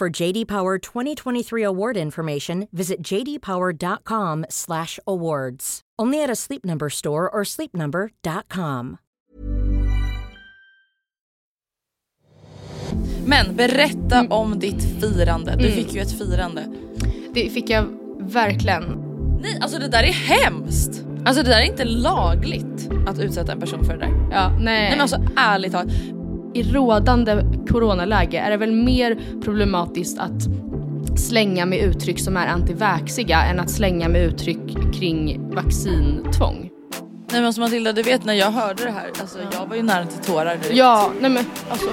For JD Power 2023 award information, visit jdpower.com/awards. Only at a Sleep Number store or sleepnumber.com. Men berätta om ditt firande. Du fick ju ett firande. Det fick jag verkligen. Nej, alltså det där är hemskt. Alltså det där är inte lagligt att utsätta en person för det där. Ja, nej. Nej men alltså ärligt talat. I rådande coronaläge är det väl mer problematiskt att slänga med uttryck som är antivaxiga än att slänga med uttryck kring vaccintvång. Nej men alltså Matilda du vet när jag hörde det här, alltså jag var ju nära till tårar direkt. Ja, nej men alltså.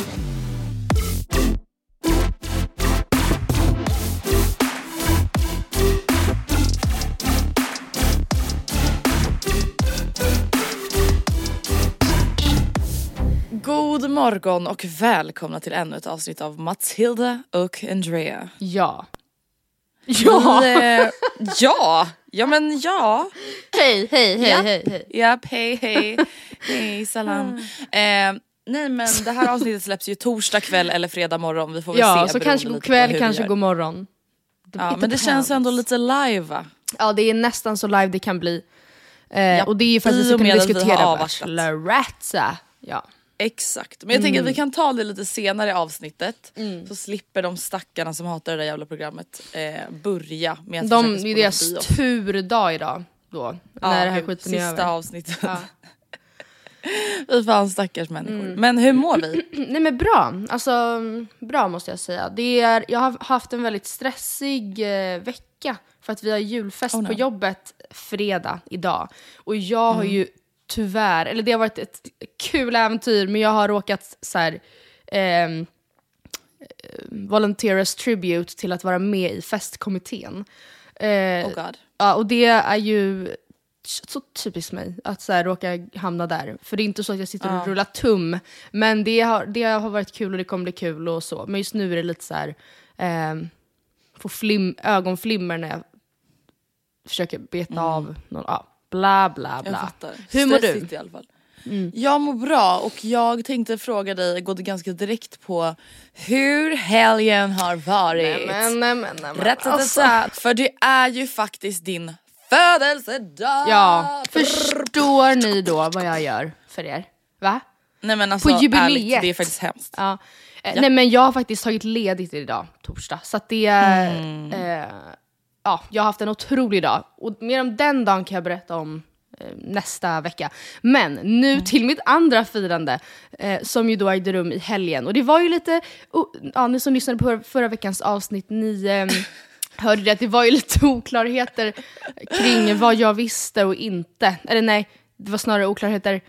Morgon och välkomna till ännu ett avsnitt av Matilda och Andrea. Ja. Ja! Vi, eh, ja! Ja men ja. Hej, hej, hej, Ja. hej, hej. Japp, hej hej. Hej salam. Eh, nej men det här avsnittet släpps ju torsdag kväll eller fredag morgon. Vi får väl Ja, se så kanske god kväll, kanske god morgon. Ja men det känns ändå lite live va? Ja, det är nästan så live det kan bli. Eh, Ja, och det är ju för att vi ska kunna diskutera. Bachelorette. Ja. Exakt, men jag tänker att Mm. vi kan ta det lite senare i avsnittet. Så slipper de stackarna som hatar det där jävla programmet eh, börja med att De, försöka det är spola deras oss. turdag idag då. när det här gud, skiten är Sista över. avsnittet. Ja. Fy fan stackars människor. Mm. Men hur mår vi? Nej men bra, alltså bra måste jag säga. Det är, jag har haft en väldigt stressig eh, vecka för att vi har julfest Oh, no. på jobbet fredag idag. Och jag har ju tyvärr, eller det har varit ett kul äventyr men jag har råkat så här, ehm, eh, volunteers tribute till att vara med i festkommittén. Eh, Oh god. Ja, och det är ju så typiskt mig att så här, råka hamna där. För det är inte så att jag sitter och rullar tum. Men det har, det har varit kul och det kommer bli kul och så. Men just nu är det lite så här, ehm, få flim, ögonflimmer när jag försöker beta av någon, ja, bla bla Mm. Jag bla. fattar. Hur mår du? I alla fall. Jag mår bra och jag tänkte fråga dig, gå ganska direkt på hur helgen har varit. Nej, men, nej, men, nej, men, Rätt alltså. För det är ju faktiskt din födelsedag! Ja, förstår ni då vad jag gör för er? Va? Nej men alltså På jubileet. ärligt, det är faktiskt hemskt. Ja. Eh, Nej men jag har faktiskt tagit ledigt idag, torsdag. Så att det är... Mm. Eh, ja, jag har haft en otrolig dag. Och mer om den dagen kan jag berätta om eh, nästa vecka. Men nu Mm. till mitt andra firande, eh, som ju då ägde rum i helgen. Och det var ju lite... Oh, ja, ni som lyssnade på förra veckans avsnitt, ni... Eh, hörde det att det var ju lite oklarheter kring vad jag visste och inte. Eller nej, det var snarare oklarheter.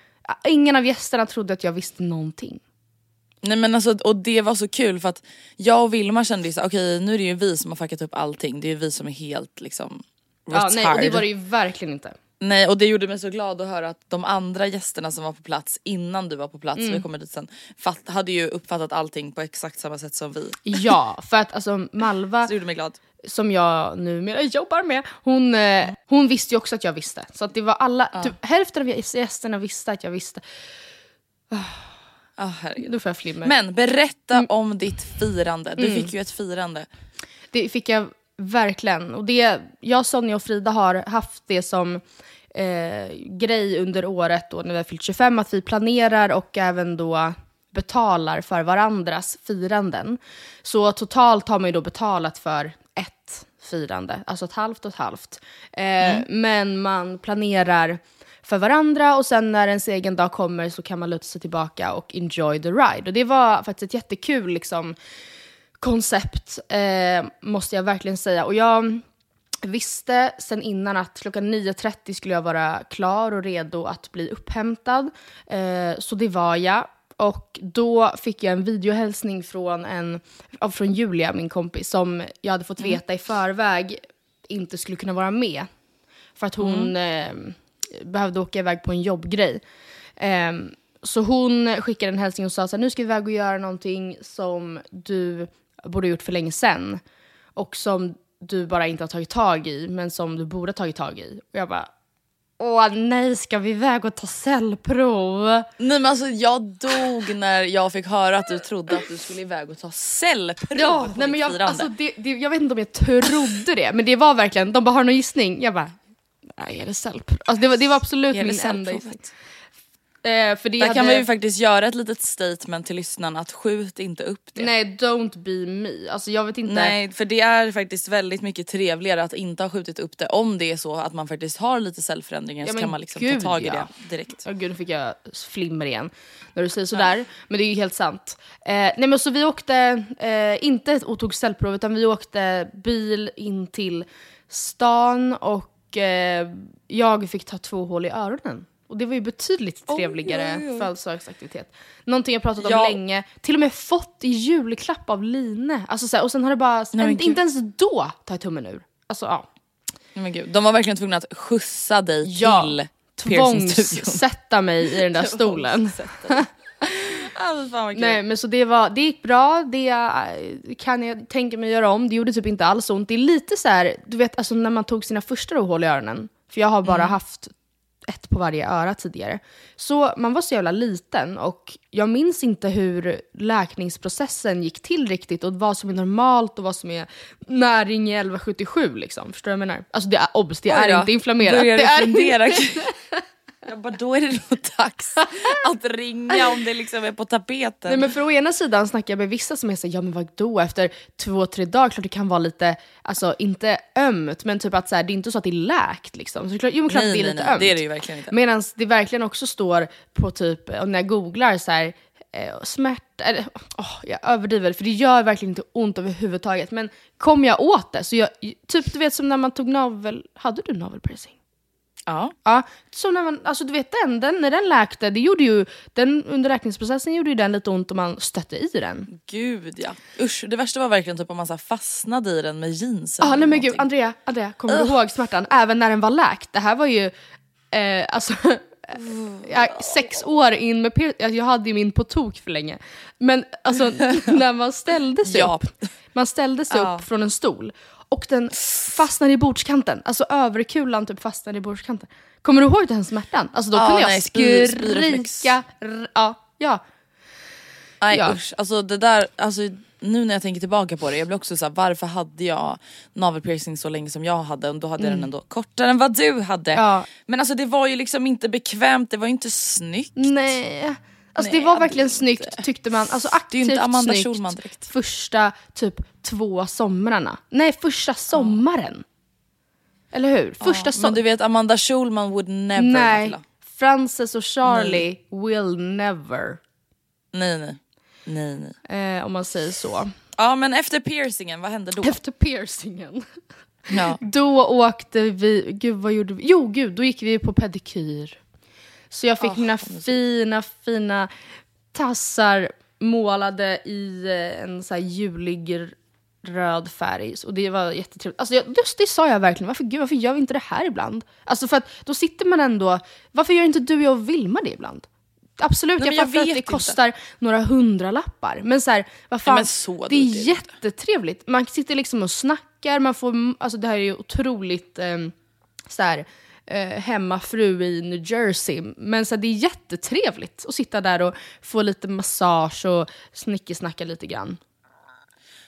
Ingen av gästerna trodde att jag visste någonting. Nej men alltså, och det var så kul för att jag och Vilma kände ju så okej nu är det ju vi som har fuckat upp allting. Det är ju vi som är helt liksom Ja, nej, och det var det ju verkligen inte. Nej och det gjorde mig så glad att höra att de andra gästerna som var på plats innan du var på plats, Mm. vi kommer dit sen, fatt, hade ju uppfattat allting på exakt samma sätt som vi. Ja, för att alltså Malva, Så gjorde mig glad. som jag numera jobbar med, hon, eh, hon visste ju också att jag visste. Så att det var alla, typ, hälften av gästerna visste att jag visste. Ah, herregud. Då får jag flimmer. Men berätta Mm. om ditt firande. Du fick ju ett firande. Det fick jag verkligen. Och det, jag, Sonja och Frida har haft det som eh, grej under året då, när vi har fyllt 25, att vi planerar och även då betalar för varandras firanden. Så totalt har man ju då betalat för ett firande, alltså ett halvt och ett halvt. Eh, Men man planerar för varandra och sen när ens egen dag kommer så kan man luta sig tillbaka och enjoy the ride. Och det var faktiskt ett jättekul liksom, koncept, eh, måste jag verkligen säga. Och jag visste sen innan att klockan 9.30 skulle jag vara klar och redo att bli upphämtad. Eh, så det var jag. Och då fick jag en videohälsning från, en, från Julia, min kompis, som jag hade fått veta i förväg inte skulle kunna vara med. För att hon eh, behövde åka iväg på en jobbgrej. Eh, så hon skickade en hälsning och sa så här, nu ska vi iväg och göra någonting som du borde ha gjort för länge sedan. Och som du bara inte har tagit tag i, men som du borde ha tagit tag i. Och jag bara, åh nej, ska vi iväg och ta cellprov? Nej men alltså jag dog när jag fick höra att du trodde att du skulle iväg och ta cellprov Ja, på nej, men jag, alltså, det, det, jag vet inte om jag trodde det, men det var verkligen, de bara, har någon gissning? Jag bara, nej är det cellprov? Alltså, det, var, det var absolut min enda gissning. Eh, för det Där hade, kan vi ju faktiskt göra ett litet statement till lyssnarna att skjut inte upp det. Nej, don't be me. Alltså jag vet inte. Nej, för det är faktiskt väldigt mycket trevligare att inte ha skjutit upp det om det är så att man faktiskt har lite cellförändringar Ja, så kan man liksom gud, ta tag i ja. det direkt. Åh gud, nu fick jag flimmer igen när du säger sådär. Men det är ju helt sant. Eh, nej men så vi åkte, eh, inte och tog cellprov, utan vi åkte bil in till stan och eh, jag fick ta två hål i öronen. Och det var ju betydligt trevligare oj, oj. födelsedagsaktivitet. Någonting jag pratat om Ja. länge, till och med fått i julklapp av Line. Alltså, så här, och sen har det bara, inte, gud. inte ens då tar jag tummen ur. Alltså ja. Nej, men gud. De var verkligen tvungna att skjutsa dig Ja, till. Tvångssätta mig i den där stolen. Kul. Nej men så det, var, det gick bra, det eh, kan jag tänka mig göra om. Det gjorde typ inte alls ont. Det är lite så här, du vet alltså när man tog sina första hål i öronen. För jag har bara haft ett på varje öra tidigare. Så man var så jävla liten och jag minns inte hur läkningsprocessen gick till riktigt och vad som är normalt och vad som är näring i 1177 liksom. Förstår du vad jag menar? Alltså det är obs, det är inte inflammerat. Börjar det är fundera? jag bara, då är det nog dags att ringa om det liksom är på tapeten. Nej men för å ena sidan snackar jag med vissa som är såhär, ja men vadå efter två, tre dagar, klart det kan vara lite, alltså inte ömt, men typ att så här, det är inte så att det är läkt liksom. Så klart, jo men klart nej, det är nej, lite nej, ömt. det är det ju verkligen inte. Medan det verkligen också står på typ, när jag googlar så här, eh, smärta, eller åh, jag överdriver, för det gör verkligen inte ont överhuvudtaget. Men kom jag åt det, så jag, typ du vet som när man tog navel, hade du navelpiercing? Ja. Ja, så när man, alltså du vet den, den, när den läkte, det gjorde ju, den under läkningsprocessen gjorde ju den lite ont om man stötte i den. Gud ja. Usch, det värsta var verkligen typ om man så fastnade i den med jeans. Ja, ah, nej men gud, Andrea, Andrea, kommer du ihåg smärtan? Även när den var läkt. Det här var ju, eh, alltså, jag, sex år in med pier- jag hade ju min på tok för länge. Men alltså när man ställde sig Ja. upp, man ställde sig Ja. upp från en stol och den fastnade i bordskanten, alltså överkulan typ fastnade i bordskanten. Kommer du ihåg den smärtan? Alltså då Ja, kunde jag nej, skrika, ja, ja. Nej Ja. usch, alltså det där, alltså nu när jag tänker tillbaka på det, jag blir också så här, varför hade jag navelpiercing så länge som jag hade och då hade jag den ändå kortare än vad du hade. Mm. Ja. Men alltså det var ju liksom inte bekvämt, det var ju inte snyggt. Nej. Alltså Nej, det var verkligen vet snyggt tyckte man. Alltså Det är aktivt inte Amanda snyggt Schulman direkt. första typ två somrarna. Nej, första sommaren. Eller hur? Första Men sommaren. du vet Amanda Schulman would never Nej. Frances och Charlie will never. Nej nej. Nej nej. Eh, om man säger så. Ja men efter piercingen, vad hände då? Efter piercingen. Ja. Då åkte vi, gud vad gjorde vi? Jo gud, då gick vi på pedikyr. Så jag fick Ah, mina fina, fina tassar målade i eh, en så här julig röd färg. Och det var jättetrevligt. Alltså jag, just det sa jag verkligen, varför, gud, varför gör vi inte det här ibland? Alltså för att då sitter man ändå, varför gör inte du och Vilma det ibland? Absolut, Nej, jag jag fattar att det inte. kostar några hundralappar. Men så här, vad fan, så det är jättetrevligt. Man sitter liksom och snackar, man får, alltså det här är ju otroligt eh, så här, eh, hemmafru i New Jersey. Men så här, det är jättetrevligt att sitta där och få lite massage och snickesnacka lite grann.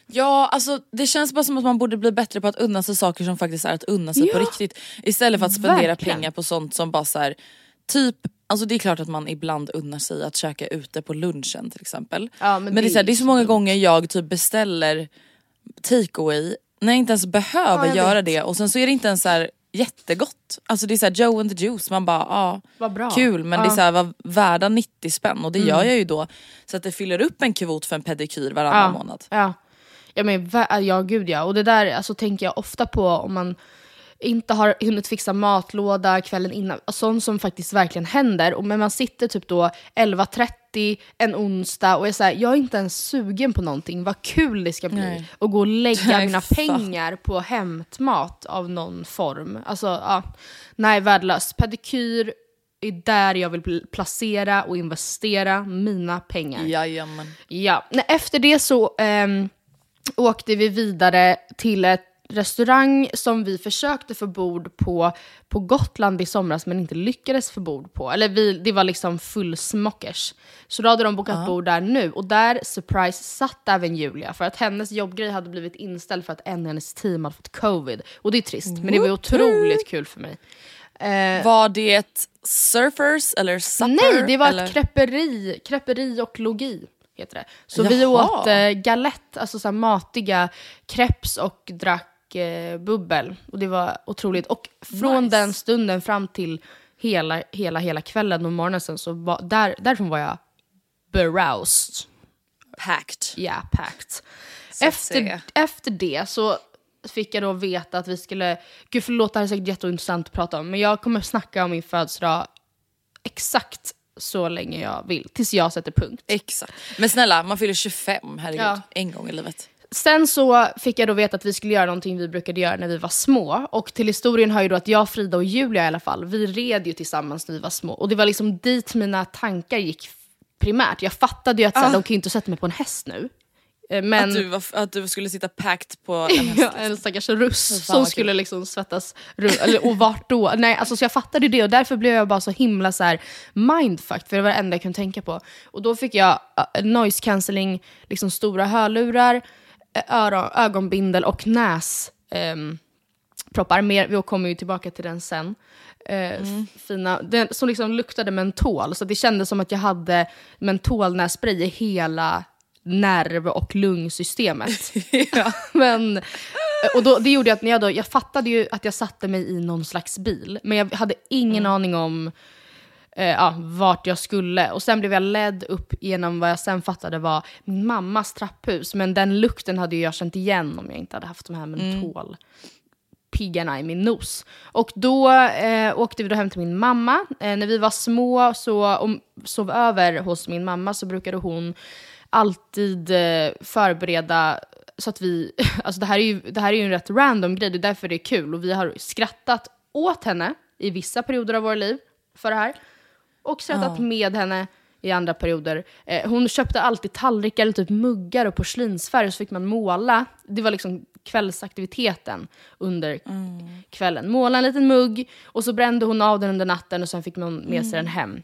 Ja, alltså det känns bara som att man borde bli bättre på att unna sig saker som faktiskt är att unna sig på Ja, riktigt. Istället för att spendera verkligen. pengar på sånt som bara så här, typ Alltså det är klart att man ibland unnar sig att käka ute på lunchen till exempel. Ja, men men det, det är så, här, är det är så många dumt. gånger jag typ beställer takeaway när jag inte ens behöver Ja, göra vet. det och sen så är det inte ens så här jättegott. Alltså det är så här Joe and the juice, man bara ja bra. kul men det är Ja. så här, var värda 90 spänn och det Mm. gör jag ju då så att det fyller upp en kvot för en pedikyr varannan månad. Ja. Ja, men, ja, gud ja. Och det där alltså, tänker jag ofta på om man inte har hunnit fixa matlåda kvällen innan. Sånt som faktiskt verkligen händer. Och, men man sitter typ då 11.30 en onsdag och är såhär, jag är inte ens sugen på någonting. Vad kul det ska bli. Nej. Och gå och lägga mina pengar på hämtmat av någon form. Alltså, ja. Nej, värdelöst. Pedikyr är där jag vill pl- placera och investera mina pengar. Jajamän. Ja, efter det så ehm, åkte vi vidare till ett restaurang som vi försökte få bord på på Gotland i somras men inte lyckades få bord på. Eller vi, det var liksom fullsmockers. Så då hade de bokat bord där nu och där, surprise, satt även Julia för att hennes jobbgrej hade blivit inställd för att en i hennes team hade fått covid. Och det är trist, men det var otroligt kul för mig. Eh, Var det surfers eller supper? Nej, det var eller? ett creperi, creperi och logi. Heter det. Så vi Jaha. åt eh, galette, alltså så här matiga crepes och drack bubbel. Och det var otroligt. Och från Nice. den stunden fram till hela, hela, hela kvällen och morgonen sen så var, där, därifrån var jag beroused. Packed. Ja, packed. Så att Efter, efter det så fick jag då veta att vi skulle, gud förlåt det här är säkert jätteintressant att prata om, men jag kommer snacka om min födelsedag exakt så länge jag vill, tills jag sätter punkt. Exakt. Men snälla, man fyller 25, herregud. Ja. En gång i livet. Sen så fick jag då veta att vi skulle göra någonting vi brukade göra när vi var små. Och till historien hör ju då att jag, Frida och Julia i alla fall, vi red ju tillsammans när vi var små. Och det var liksom dit mina tankar gick primärt. Jag fattade ju att så här, de kan ju inte sätta mig på en häst nu. Eh, Men... Att, du var, att du skulle sitta packed på en häst. Ja, en stackars russ som skulle kul. liksom svettas runt. Eller, och vart då? Nej, alltså, så jag fattade det och därför blev jag bara så himla så här mindfucked, för det var det enda jag kunde tänka på. Och då fick jag uh, noise cancelling, liksom stora hörlurar, eh, öron, ögonbindel och näs. ehm. Mer, vi kommer ju tillbaka till den sen. Eh, fina, den, som liksom luktade mentol, så det kändes som att jag hade mentolnässpray i hela nerv och lungsystemet. men, och då, det gjorde att när jag, då, jag fattade ju att jag satte mig i någon slags bil, men jag hade ingen aning om eh, ja, vart jag skulle. Och sen blev jag ledd upp genom vad jag sen fattade var min mammas trapphus. Men den lukten hade jag känt igen om jag inte hade haft de här mentol piggarna i min nos. Och då eh, åkte vi då hem till min mamma. Eh, när vi var små så, och sov över hos min mamma så brukade hon alltid eh, förbereda så att vi, alltså det här, är ju, det här är ju en rätt random grej, det är därför det är kul. Och vi har skrattat åt henne i vissa perioder av våra liv för det här. Och skrattat med henne i andra perioder. Eh, hon köpte alltid tallrikar, eller typ muggar och porslinsfärg, så fick man måla. Det var liksom kvällsaktiviteten under kvällen. Måla en liten mugg, och så brände hon av den under natten och sen fick man med sig den hem.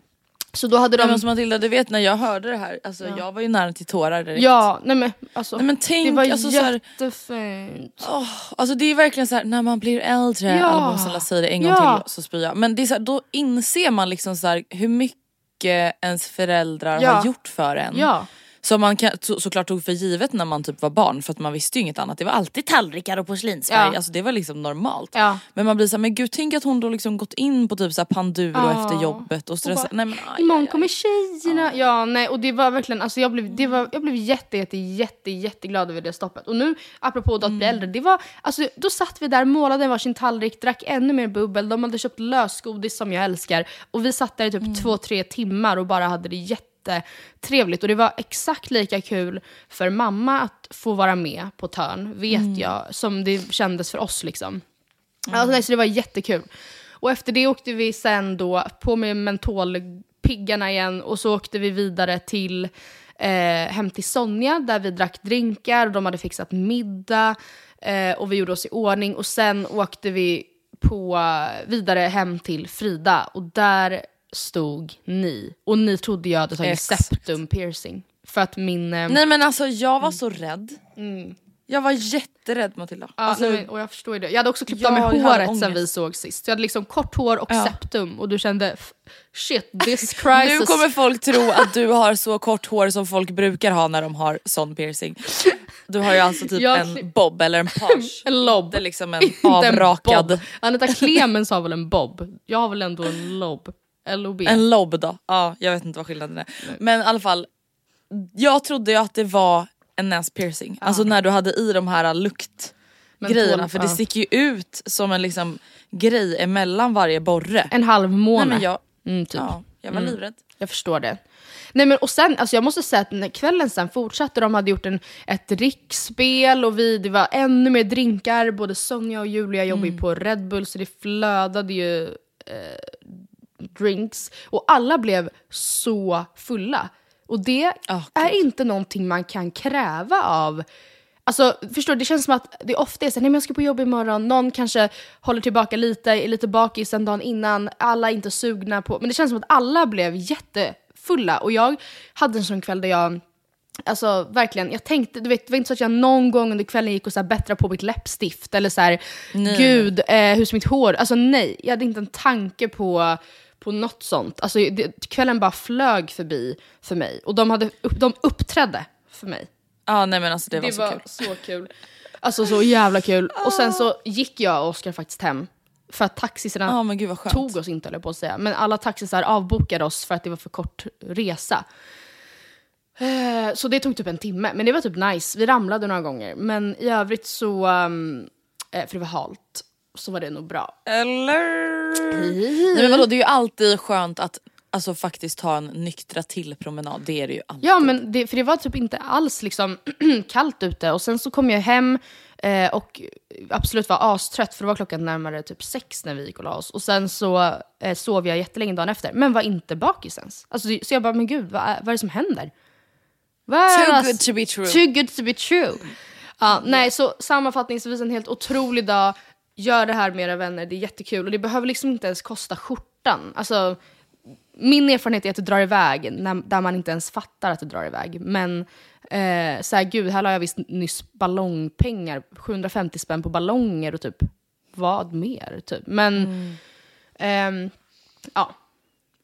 Så då hade de... Nej, men som Matilda, du vet när jag hörde det här, alltså, jag var ju nära till tårar direkt. Ja, nej men alltså. Nej, men tänk, det var alltså, så här- jättefint. Åh, alltså det är verkligen så här, när man blir äldre, Ja. snälla säger det en gång Ja. till så spyr jag. Men det är så här, då inser man liksom så hur mycket ens föräldrar Ja. har gjort för en. Ja. Som man kan, så, såklart tog för givet när man typ var barn för att man visste ju inget annat. Det var alltid tallrikar och porslinsfärg, Ja. alltså det var liksom normalt. Ja. Men man blir så här, men gud tänk att hon då liksom gått in på typ så Panduro Ja. efter jobbet och stressat. bara, Nej, men, aj, Imorgon aj, aj. kommer tjejerna. Ja, nej, och det var verkligen, alltså jag blev, det var, jag blev jätte, jätte, jätte, jätteglad över det stoppet. Och nu, apropå att bli Mm. äldre, det var, alltså, då satt vi där, målade varsin tallrik, drack ännu mer bubbel, de hade köpt lösgodis som jag älskar. Och vi satt där i Mm. typ två, tre timmar och bara hade det jätte jättetrevligt. Och det var exakt lika kul för mamma att få vara med på Törn, vet jag, som det kändes för oss liksom. Alltså, nej, så det var jättekul. Och efter det åkte vi sen då på med mentolpiggarna igen och så åkte vi vidare till eh, hem till Sonja där vi drack drinkar och de hade fixat middag eh, och vi gjorde oss i ordning och sen åkte vi på vidare hem till Frida och där stod ni. Och ni trodde jag hade tagit Exakt. septum piercing. För att min... Eh, Nej men alltså jag var så rädd. Jag var jätterädd Matilda. Ja, alltså, nej, och jag förstår ju det. Jag hade också klippt av mig håret sen vi såg sist. Jag hade liksom kort hår och Ja. septum och du kände "F- shit this crisis. nu kommer folk tro att du har så kort hår som folk brukar ha när de har sån piercing. Du har ju alltså typ Jag en bob eller en page. en lobb. Det är liksom en Inte en avrakad. bob. Anita Clemens har väl en bob? Jag har väl ändå en lobb. L-O-B. En lob då. Ja, jag vet inte vad skillnaden är. Men i alla fall, jag trodde ju att det var en näspiercing. Alltså när du hade i de här luktgrejerna. För det sticker ju ut som en liksom grej emellan varje borre. En halv måne. Nej, men jag, mm, typ. ja, jag var livrädd. Jag förstår det. Nej men och sen, alltså jag måste säga att när kvällen sen fortsatte, de hade gjort en, ett riksspel och vi, det var ännu mer drinkar, både Sonja och Julia jobbar Mm. på Red Bull så det flödade ju eh, drinks. Och alla blev så fulla. Och det Ah, är inte någonting man kan kräva av Alltså, förstår du, det känns som att det ofta är så här, nej men jag ska på jobb imorgon, någon kanske håller tillbaka lite, är lite bakis en dagen innan, alla är inte sugna på, men det känns som att alla blev jättefulla och jag hade en sån kväll där jag Alltså verkligen, jag tänkte, du vet, det var inte så att jag någon gång under kvällen gick och så här bättra på mitt läppstift eller så här, gud, eh, hur ser mitt hår Alltså nej, jag hade inte en tanke på, på något sånt. Alltså det, kvällen bara flög förbi för mig och de, hade de uppträdde för mig. Ja nej men alltså det var Det så var kul. så kul. Alltså så jävla kul. Och sen så gick jag och Oskar faktiskt hem. För att taxisarna skönt. tog oss inte, jag på att säga. Men alla taxisar avbokade oss för att det var för kort resa. Eh, Så det tog typ en timme, men det var typ nice. Vi ramlade några gånger, men i övrigt så, um, för det var halt, så var det nog bra. Eller? Nej men vadå det är ju alltid skönt att alltså, faktiskt ta en nyktra till promenad. Det är det ju alltid. Ja, men det, för det var typ inte alls liksom kallt ute. Och sen så kom jag hem eh, och absolut var astrött för det var klockan närmare typ sex när vi gick och la oss. Och sen så eh, sov jag jättelänge dagen efter, men var inte bakis ens. Alltså, så jag bara, men gud, vad är, vad är det som händer? Too good to be true. Too good to be true. Ja, nej, så sammanfattningsvis en helt otrolig dag. Gör det här med era vänner, det är jättekul. Och det behöver liksom inte ens kosta skjortan. Alltså, min erfarenhet är att det drar iväg när, där man inte ens fattar att det drar iväg. Men eh, så här, gud, här la jag visst nyss ballongpengar. 750 spänn på ballonger och typ vad mer? Typ. Men ehm, ja,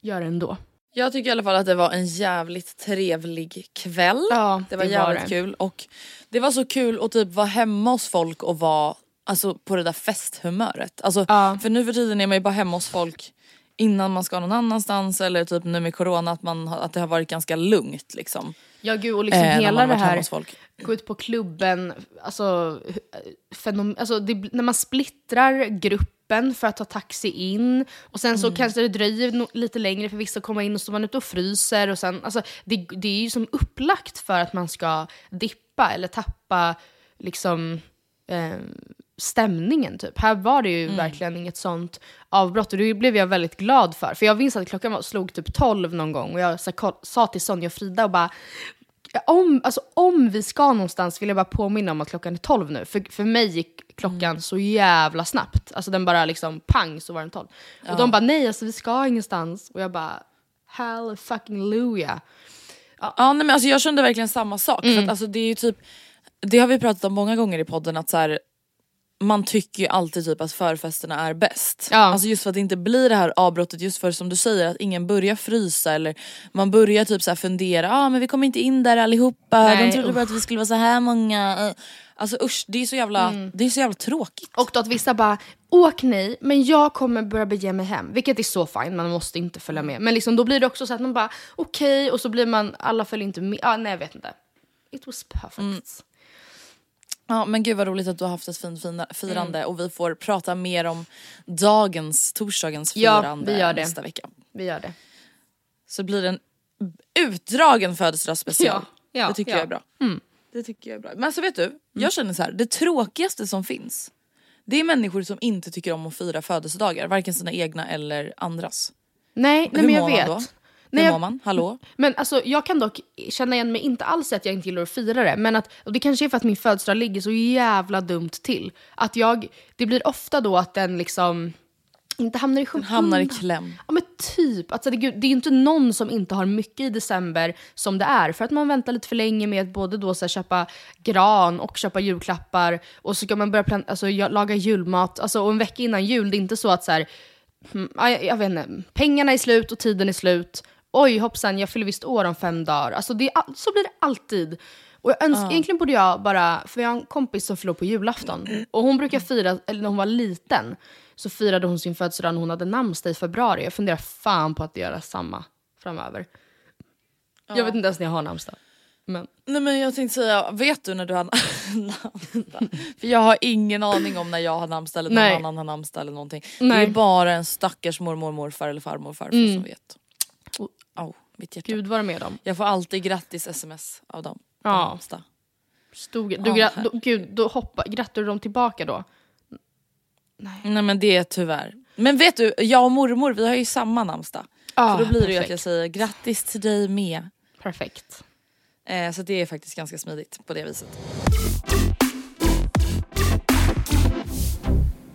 gör det ändå. Jag tycker i alla fall att det var en jävligt trevlig kväll. Ja, det var det var jävligt det. kul och det var så kul att typ vara hemma hos folk och vara alltså, på det där festhumöret. Alltså, Ja. För nu för tiden är man ju bara hemma hos folk innan man ska någon annanstans eller typ nu med corona att, man, att det har varit ganska lugnt liksom. Ja, gud, och liksom Eh, hela det här, gå ut på klubben, alltså, fenom, alltså det, när man splittrar gruppen för att ta taxi in och sen Mm. så kanske det dröjer lite längre för vissa att komma in och så man ute och fryser och sen, alltså det, det är ju som upplagt för att man ska dippa eller tappa liksom eh, stämningen typ. Här var det ju Mm. verkligen inget sånt avbrott och det blev jag väldigt glad för. För jag minns att klockan var, slog typ 12 någon gång och jag så, sa till Sonja och Frida och bara om, alltså, om vi ska någonstans vill jag bara påminna om att klockan är 12 nu. För, för mig gick klockan så jävla snabbt. Alltså den bara liksom pang så var den 12. Och de bara nej alltså vi ska ingenstans. Och jag bara hell fucking luja. Ja nej, men alltså jag kände verkligen samma sak. För Mm. att, alltså, det är ju typ, det har vi pratat om många gånger i podden att så här, man tycker ju alltid typ att förfesterna är bäst. Ja. Alltså just för att det inte blir det här avbrottet just för som du säger att ingen börjar frysa eller man börjar typ så fundera, ah, men vi kommer inte in där allihopa, Nej, de trodde bara att vi skulle vara så här många. Eh, Alltså usch det är så jävla, det är så jävla tråkigt. Och då att vissa bara åk ni men jag kommer börja bege mig hem. Vilket är så fint, man måste inte följa med. Men liksom, då blir det också så att man bara okej och så blir man, alla följer inte med. Ah, nej jag vet inte. It was perfect. Ja men gud vad roligt att du har haft ett fint fina, firande Mm. och vi får prata mer om dagens, torsdagens Ja, firande vi gör det. nästa vecka. Vi gör det. Så blir det en utdragen födelsedagsspecial. Ja, ja, det tycker ja. jag är bra. Det tycker jag är bra. Men alltså vet du, jag känner så här, det tråkigaste som finns det är människor som inte tycker om att fira födelsedagar, varken sina egna eller andras. Nej, nej men jag vet. Nej, Hur mår man? Hallå? Men alltså, jag kan dock känna igen mig, inte alls att jag inte gillar att fira det, men att, och det kanske är för att min födelsedag ligger så jävla dumt till. Att jag, det blir ofta då att den liksom inte hamnar i skymundan. Hamnar i kläm. Ja men typ. Alltså, det, det är ju inte någon som inte har mycket i december som det är. För att man väntar lite för länge med att både då så här, köpa gran och köpa julklappar. Och så ska man börja plan- alltså, laga julmat. Alltså, och en vecka innan jul, det är inte så att så här, ja, jag, jag vet inte, pengarna är slut och tiden är slut. Oj hoppsan, jag fyller visst år om fem dagar. Alltså, det så blir det alltid. Och jag öns- Egentligen borde jag bara, för jag har en kompis som förlorade på julafton. Och hon brukar fira, eller när hon var liten, så firade hon sin födelsedag när hon hade namnsdag i februari. Jag funderar fan på att göra samma framöver. Jag vet inte ens när jag har namnsdag. Men Nej men jag tänkte säga, vet du när du har namnsdag? För jag har ingen aning om när jag har namnsdag eller någon Nej. annan har namnsdag eller någonting. Det Nej. är bara en stackars mormor, morfar eller farmor farfar som vet. Au, mitt hjärta. gud vad är med dem. Jag får alltid grattis sms av dem. Ja. namnsdag. Stod, du, Ja, gra- då, gud, då hoppa, grattar du dem tillbaka då? Nej men det är tyvärr. Men vet du, jag och mormor vi har ju samma namnsdag. Ah, så då blir det ju att perfekt. jag säger grattis till dig med. Perfekt. Eh, så det är faktiskt ganska smidigt på det viset.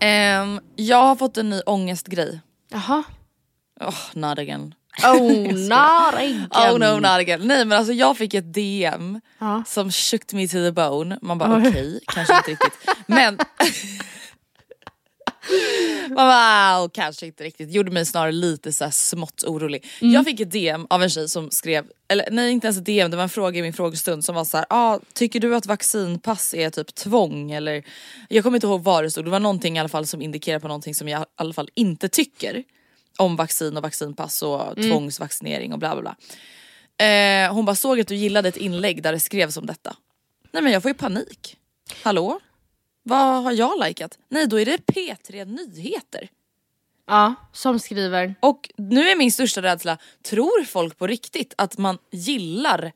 Ehm, jag har fått en ny ångestgrej. Jaha. Oh, not again. Oh, not Oh no not again. Nej men alltså jag fick ett DM Ja. som shook me to the bone. Man bara okej, kanske inte riktigt. Men Man bara, "Ah, kanske inte riktigt. Gjorde mig snarare lite så här smått orolig. Jag fick ett DM av en tjej som skrev, eller nej inte ens ett DM, det var en fråga i min frågestund som var så här, ah, tycker du att vaccinpass är typ tvång eller? Jag kommer inte ihåg vad det stod, det var någonting i alla fall som indikerar på någonting som jag i alla fall inte tycker. Om vaccin och vaccinpass och tvångsvaccinering och bla bla bla. Eh, hon bara såg att du gillade ett inlägg där det skrevs om detta. Nej men jag får ju panik. Hallå? Vad har jag likat? Nej då är det P3 Nyheter. Ja, som skriver. Och nu är min största rädsla, tror folk på riktigt att man gillar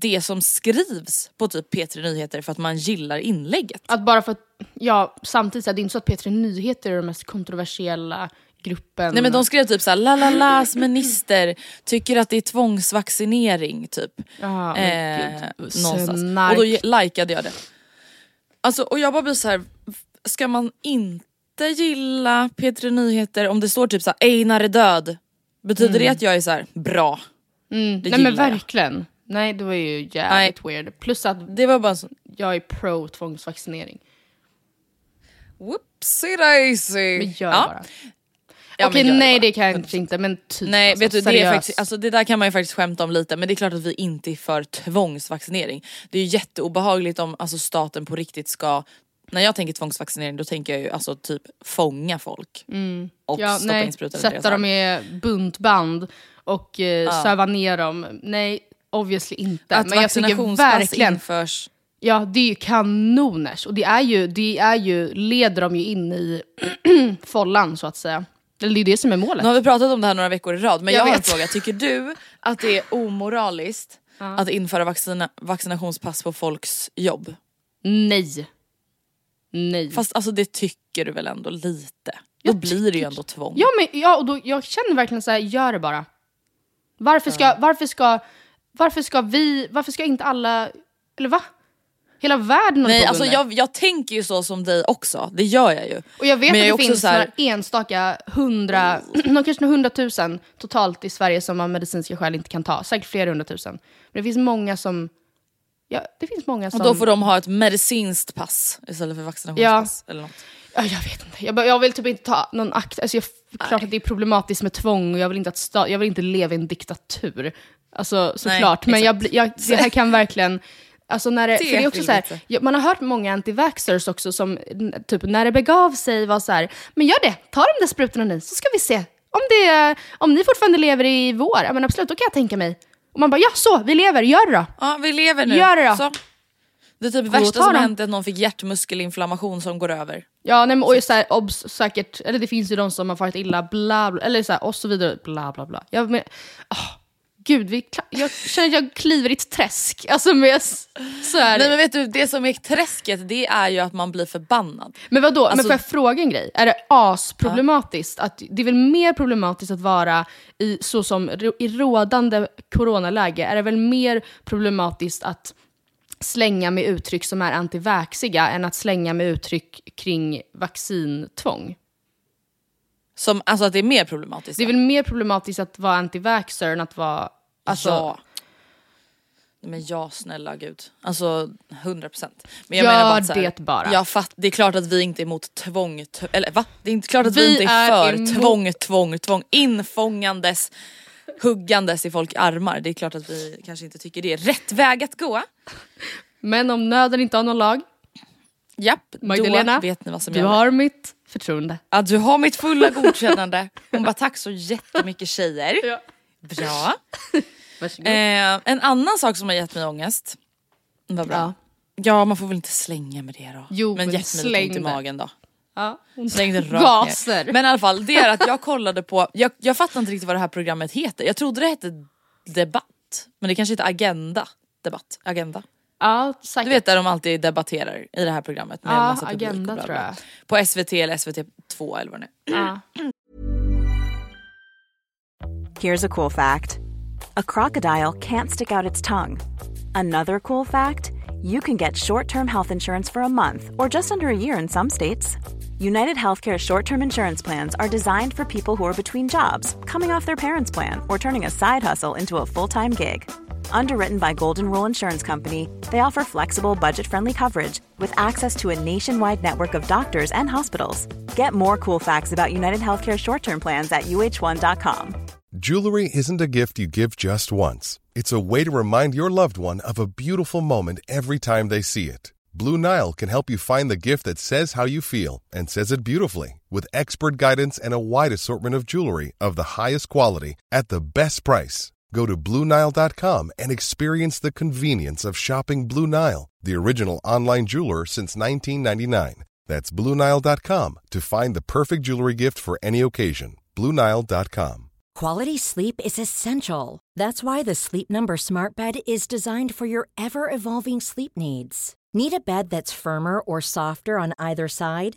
det som skrivs på typ P3 Nyheter för att man gillar inlägget? Att bara för att, ja samtidigt så är det inte så att P3 Nyheter är den mest kontroversiella gruppen. Nej men de skrev typ såhär, la la las minister tycker att det är tvångsvaccinering typ. Ja, men Eh, någonstans. Och då likade jag det. Alltså, och jag bara blir så här: ska man inte gilla P3 Nyheter om det står typ såhär Einar är död? Betyder det att jag är så här bra? Mm. Nej men gillar jag. verkligen. Nej det var ju jävligt weird. Plus att Det var bara så, jag är pro tvångsvaccinering. whoopsie daisy. Men gör Ja. bara. Ja, Okej det nej det kan jag kanske inte men typ Nej alltså, vet du det, är faktiskt, alltså, det där kan man ju faktiskt skämta om lite men det är klart att vi inte är för tvångsvaccinering. Det är ju jätteobehagligt om alltså, staten på riktigt ska när jag tänker tvångsvaccinering då tänker jag ju alltså typ fånga folk. Och ja, stoppa nej, in deras Sätta dem i buntband och eh, söva ner dem. Nej obviously inte. Att men jag tycker verkligen införs. Ja, det är ju kanoners. Och det är ju, det är ju, leder dem ju in i follan så att säga. Eller det är det som är målet. Nu har vi pratat om det här några veckor i rad men Jag jag, har en fråga. Tycker du att det är omoraliskt att införa vaccina, vaccinationspass på folks jobb? Nej. Nej. Fast alltså det tycker du väl ändå lite? Då Jag blir det ju ändå tvång. Ja, men, ja och då, jag känner verkligen så här, gör det bara. Varför ska, varför ska, varför ska vi, varför ska inte alla, eller va? Hela världen Nej på alltså jag, jag tänker ju så som dig också, det gör jag ju. Och jag vet Men jag att det också finns här- några enstaka hundra, någon kanske hundratusen totalt i Sverige som av medicinska skäl inte kan ta. Säkert flera hundratusen. Men det finns många som, ja det finns många som... Och då får de ha ett medicinskt pass istället för vaccinationspass eller något. Ja, jag vet inte. Jag, jag vill typ inte ta någon akt. Alltså jag, klart att det är problematiskt med tvång och jag vill inte, att sta, jag vill inte leva i en diktatur. Alltså såklart. Men jag, jag, det här kan verkligen... Alltså när det, Det för det är också så här, man har hört många anti-vaxxers också som typ när det begav sig var så här, men gör det, ta de där sprutorna ni så ska vi se. Om, det, om ni fortfarande lever i vår, ja men absolut, då kan jag tänka mig. Och man bara, ja så, vi lever, gör det då. Ja vi lever nu. Gör det då. Så. Det typ då värsta som de. har hänt är att någon fick hjärtmuskelinflammation som går över. Ja, nej, men, och så här, obs, säkert, eller det finns ju de som har farit illa, bla, bla eller så här, och så vidare, bla bla bla. Jag men, ah, gud, vi, jag känner att jag kliver i ett träsk. Alltså med, så här. Nej men vet du, det som är träsket det är ju att man blir förbannad. Men vadå, men Alltså- får jag fråga en grej? Är det asproblematiskt? Att, det är väl mer problematiskt att vara i, så som, i rådande coronaläge, är det väl mer problematiskt att slänga med uttryck som är antivaxiga än att slänga med uttryck kring vaccintvång? Som, alltså att det är mer problematiskt. Det är väl mer problematiskt att vara antivaxxer än att vara... Alltså, ja. Men ja snälla gud. Alltså 100%. procent. Men Gör menar bara att så här, det bara. Jag fatt, det är klart att vi inte är emot tvång, eller va? Det är inte klart att vi, Vi inte är, är för emot- tvång, tvång, tvång. Infångandes, huggandes i folk armar. Det är klart att vi kanske inte tycker det är rätt väg att gå. Men om nöden inte har någon lag, Japp, Magdalena, då vet ni vad som du gäller. har mitt förtroende. Ja, du har mitt fulla godkännande. Hon bara tack så jättemycket tjejer. Ja. Bra. Varsågod. Eh, en annan sak som har gett mig ångest. Vad bra. Ja. Ja. man får väl inte slänga med det då. Jo, men men gett mig lite ont i magen då. ja. hon- Släng det rakt Gaser. ner. Men i alla fall, det är att jag kollade på, jag, jag fattar inte riktigt vad det här programmet heter. Jag trodde det hette Debatt. Men det kanske heter Agenda. Debatt. Agenda. Ja, säkert. Du vet där de alltid debatterar i det här programmet. Med Ja, massa publik och Agenda bla, tror bla. jag. På SVT eller SVT2 eller vad det är. Ja. Here's a cool fact a crocodile can't stick out its tongue. Another cool fact you can get short term health insurance for a month or just under a year in some states. United Healthcare short term insurance plans are designed for people who are between jobs, coming off their parents' plan, or turning a side hustle into a full time gig. Underwritten by Golden Rule Insurance Company, they offer flexible, budget friendly coverage with access to a nationwide network of doctors and hospitals. Get more cool facts about United Healthcare short term plans at uh1.com. Jewelry isn't a gift you give just once. It's a way to remind your loved one of a beautiful moment every time they see it. Blue Nile can help you find the gift that says how you feel and says it beautifully with expert guidance and a wide assortment of jewelry of the highest quality at the best price. Go to BlueNile.com and experience the convenience of shopping Blue Nile, the original online jeweler since 1999. That's BlueNile.com to find the perfect jewelry gift for any occasion. BlueNile.com. Quality sleep is essential. That's why the Sleep Number Smart Bed is designed for your ever evolving sleep needs. Need a bed that's firmer or softer on either side?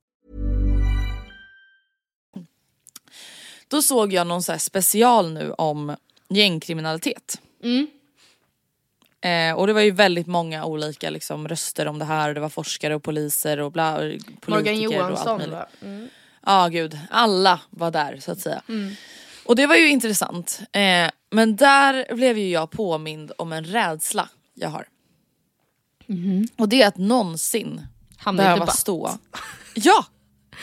Då såg jag någon så här special nu om gängkriminalitet. Eh, och det var ju väldigt många olika liksom, röster om det här. Det var forskare och poliser och bla, politiker Morgan och allt Johansson möjligt. va? Mm. Ja gud, alla var där så att säga. Och det var ju intressant. Eh, men där blev ju jag påmind om en rädsla jag har. Och det är att någonsin Hamna behöva stå ja,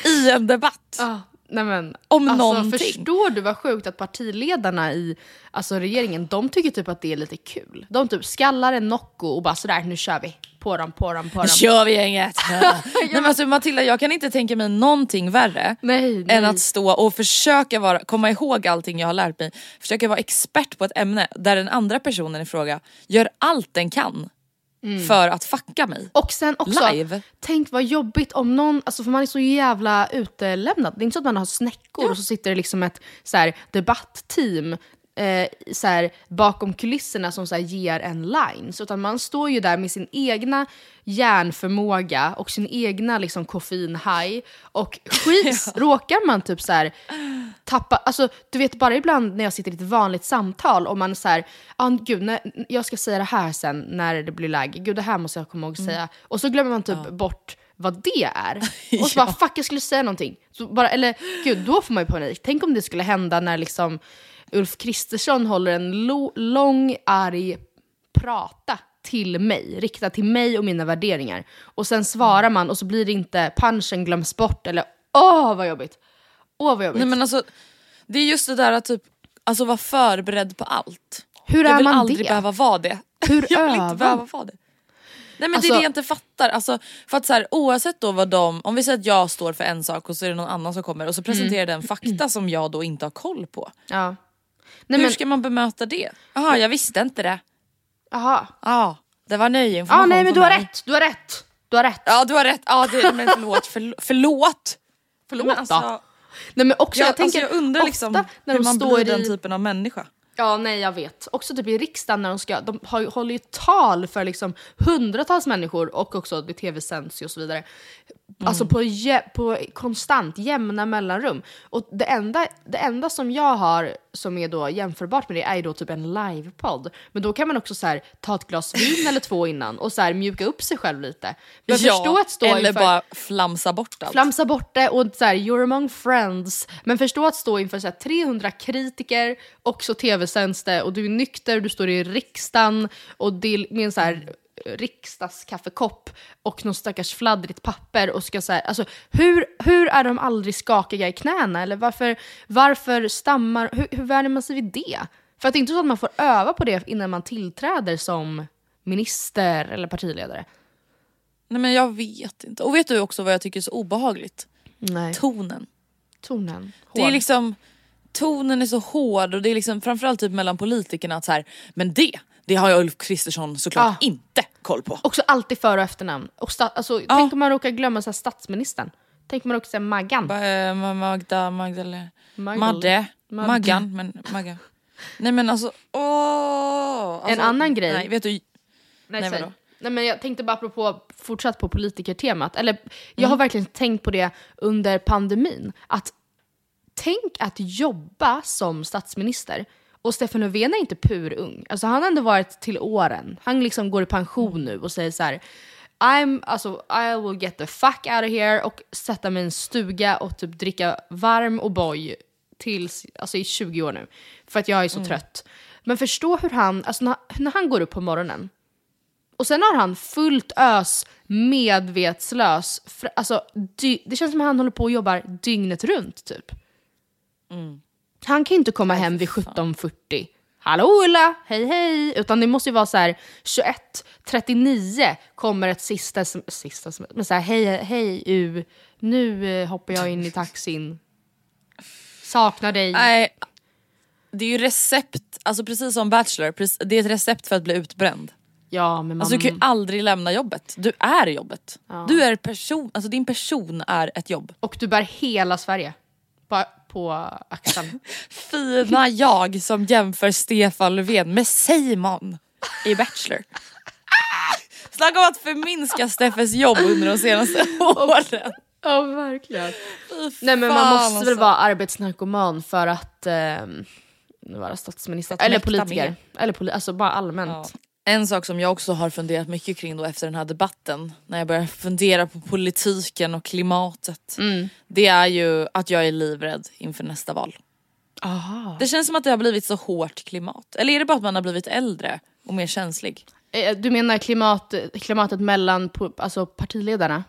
i en debatt. Ah, nej men, Om alltså, någonting. Förstår du vad sjukt att partiledarna i alltså, regeringen, de tycker typ att det är lite kul. De typ skallar en Nocco och bara sådär, nu kör vi. På dem, på dem, på dem. Nu kör vi gänget! Nej, men alltså, Matilda jag kan inte tänka mig någonting värre Nej, nej. än att stå och försöka vara, komma ihåg allting jag har lärt mig, försöka vara expert på ett ämne där den andra personen i fråga gör allt den kan för att fucka mig. Och sen också, Live. tänk vad jobbigt om någon, alltså för man är så jävla utelämnad. Det är inte så att man har snäckor och så sitter det liksom ett så här, debattteam eh, så här, bakom kulisserna som så här, ger en lines. Utan man står ju där med sin egna hjärnförmåga och sin egna liksom, koffeinhaj. Och skits, råkar man typ så här, tappa, alltså du vet bara ibland när jag sitter i ett vanligt samtal och man säger ah, gud när, jag ska säga det här sen när det blir läge, gud det här måste jag komma ihåg att säga. Och så glömmer man typ bort vad det är. Och så bara fuck jag skulle säga någonting. Så bara, eller gud då får man ju panik. Tänk om det skulle hända när liksom Ulf Kristersson håller en lång arg prata till mig, riktad till mig och mina värderingar. Och sen svarar man och så blir det inte, punchen glöms bort eller åh vad jobbigt. Åh vad jobbigt. Nej men alltså, det är just det där att typ, alltså vara förberedd på allt. Hur jag är vill man aldrig det? behöva vara det. Hur jag vill övar inte behöva vara det. Nej men det Alltså- är det jag inte fattar. Alltså, för att så här, oavsett då vad de, om vi säger att jag står för en sak och så är det någon annan som kommer och så presenterar den fakta som jag då inte har koll på. Ja. Nej, Hur men, ska man bemöta det? Jaha jag visste inte det. aha. Ja det var ny Ja, information nej men för du har mig. rätt, du har rätt. Du har rätt. Ja du har rätt, ja, det, men förlåt, förlåt. Förlåt, förlåt Men alltså, Nej, men också, jag, jag tänker alltså, jag undrar liksom när hur man står blir den i... typen av människa. Ja, nej jag vet. Också typ i riksdagen när de ska, de har, håller ju tal för liksom hundratals människor och också det tv-sänds och så vidare. Alltså på, jä- på konstant jämna mellanrum. Och det enda, det enda som jag har som är då jämförbart med det är då typ en livepodd. Men då kan man också så här, ta ett glas vin eller två innan och så här, mjuka upp sig själv lite. Men förstå att stå eller inför- bara flamsa bort allt. Flamsa bort det och så här, you're among friends. Men förstå att stå inför så här, 300 kritiker och så tv-sänds det och du är nykter, du står i riksdagen och det är med en så här riksdagskaffekopp och någon stackars fladdrigt papper och ska så här, alltså hur, hur är de aldrig skakiga i knäna eller varför, varför stammar, hur, hur värjer man sig vid det? För att det är inte så att man får öva på det innan man tillträder som minister eller partiledare. Nej men jag vet inte. Och vet du också vad jag tycker är så obehagligt? Nej. Tonen. Tonen. Det är Hård. liksom, tonen är så hård och det är liksom framförallt typ mellan politikerna att så här, men det, det har jag Ulf Kristersson såklart Ah. inte koll på. Också alltid för och efternamn. Och sta- alltså, Tänk om man råkar glömma så här, statsministern. Tänk om man råkar säga Maggan. Ba- eh, Ma- Magda, Magdalena, Magdal- Madde. Maggan, men Maggan. Nej men alltså, åh! Alltså, En annan grej. Nej, vet du, Nej, Nej, vadå? Nej, men jag tänkte bara apropå fortsatt på politikertemat. Eller, jag har verkligen tänkt på det under pandemin. Att tänk att jobba som statsminister. Och Stefan Löfven är inte purung. Alltså han har ändå varit till åren. Han liksom går i pension nu och säger så här. I'm, alltså, I will get the fuck out of here och sätta mig i en stuga och typ dricka varm O'boy tills, alltså i 20 år nu. För att jag är så trött. Men förstå hur han, alltså när, när han går upp på morgonen och sen har han fullt ös, medvetslös. För, alltså, dy, det känns som att han håller på och jobbar dygnet runt typ. Han kan ju inte komma hem vid 17.40. Hallå Ulla, hej hej! Utan det måste ju vara så här 21.39 kommer ett sista, sista men så här, hej hej U, nu eh, hoppar jag in i taxin. Saknar dig. nej. Det är ju recept, alltså precis som Bachelor, det är ett recept för att bli utbränd. Ja, men man... Alltså du kan ju aldrig lämna jobbet. Du är jobbet. Du är person, alltså din person är ett jobb. Och du bär hela Sverige på, på axeln. Fina jag som jämför Stefan Löfven med Simon i Bachelor. Snacka om att förminska Steffes jobb under de senaste åren. Ja, verkligen. Nej men man måste väl alltså. vara arbetsnarkoman för att ehm, vara statsminister. att Eller politiker. med. Eller poli- alltså bara allmänt. Ja. En sak som jag också har funderat mycket kring då efter den här debatten, när jag börjar fundera på politiken och klimatet. Mm. Det är ju att jag är livrädd inför nästa val. Aha. Det känns som att det har blivit så hårt klimat. Eller är det bara att man har blivit äldre och mer känslig? Eh, Du menar klimat, klimatet mellan alltså partiledarna?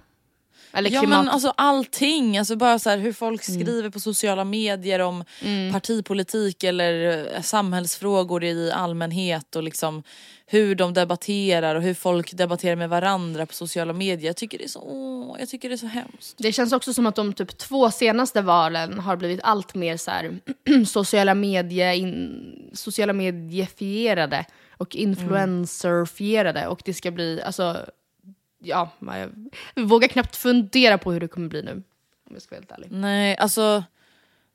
Eller Ja klimat... men alltså allting, alltså bara så här, hur folk skriver på sociala medier om partipolitik eller eh, samhällsfrågor i allmänhet och liksom hur de debatterar och hur folk debatterar med varandra på sociala medier. Jag tycker det är så, åh, jag tycker det är så hemskt. Det känns också som att de typ två senaste valen har blivit allt mer så här, sociala, medie, in, sociala mediefierade och influencerfierade. Och det ska bli, alltså, ja, jag vågar knappt fundera på hur det kommer bli nu. Om jag ska vara helt ärlig. Nej alltså,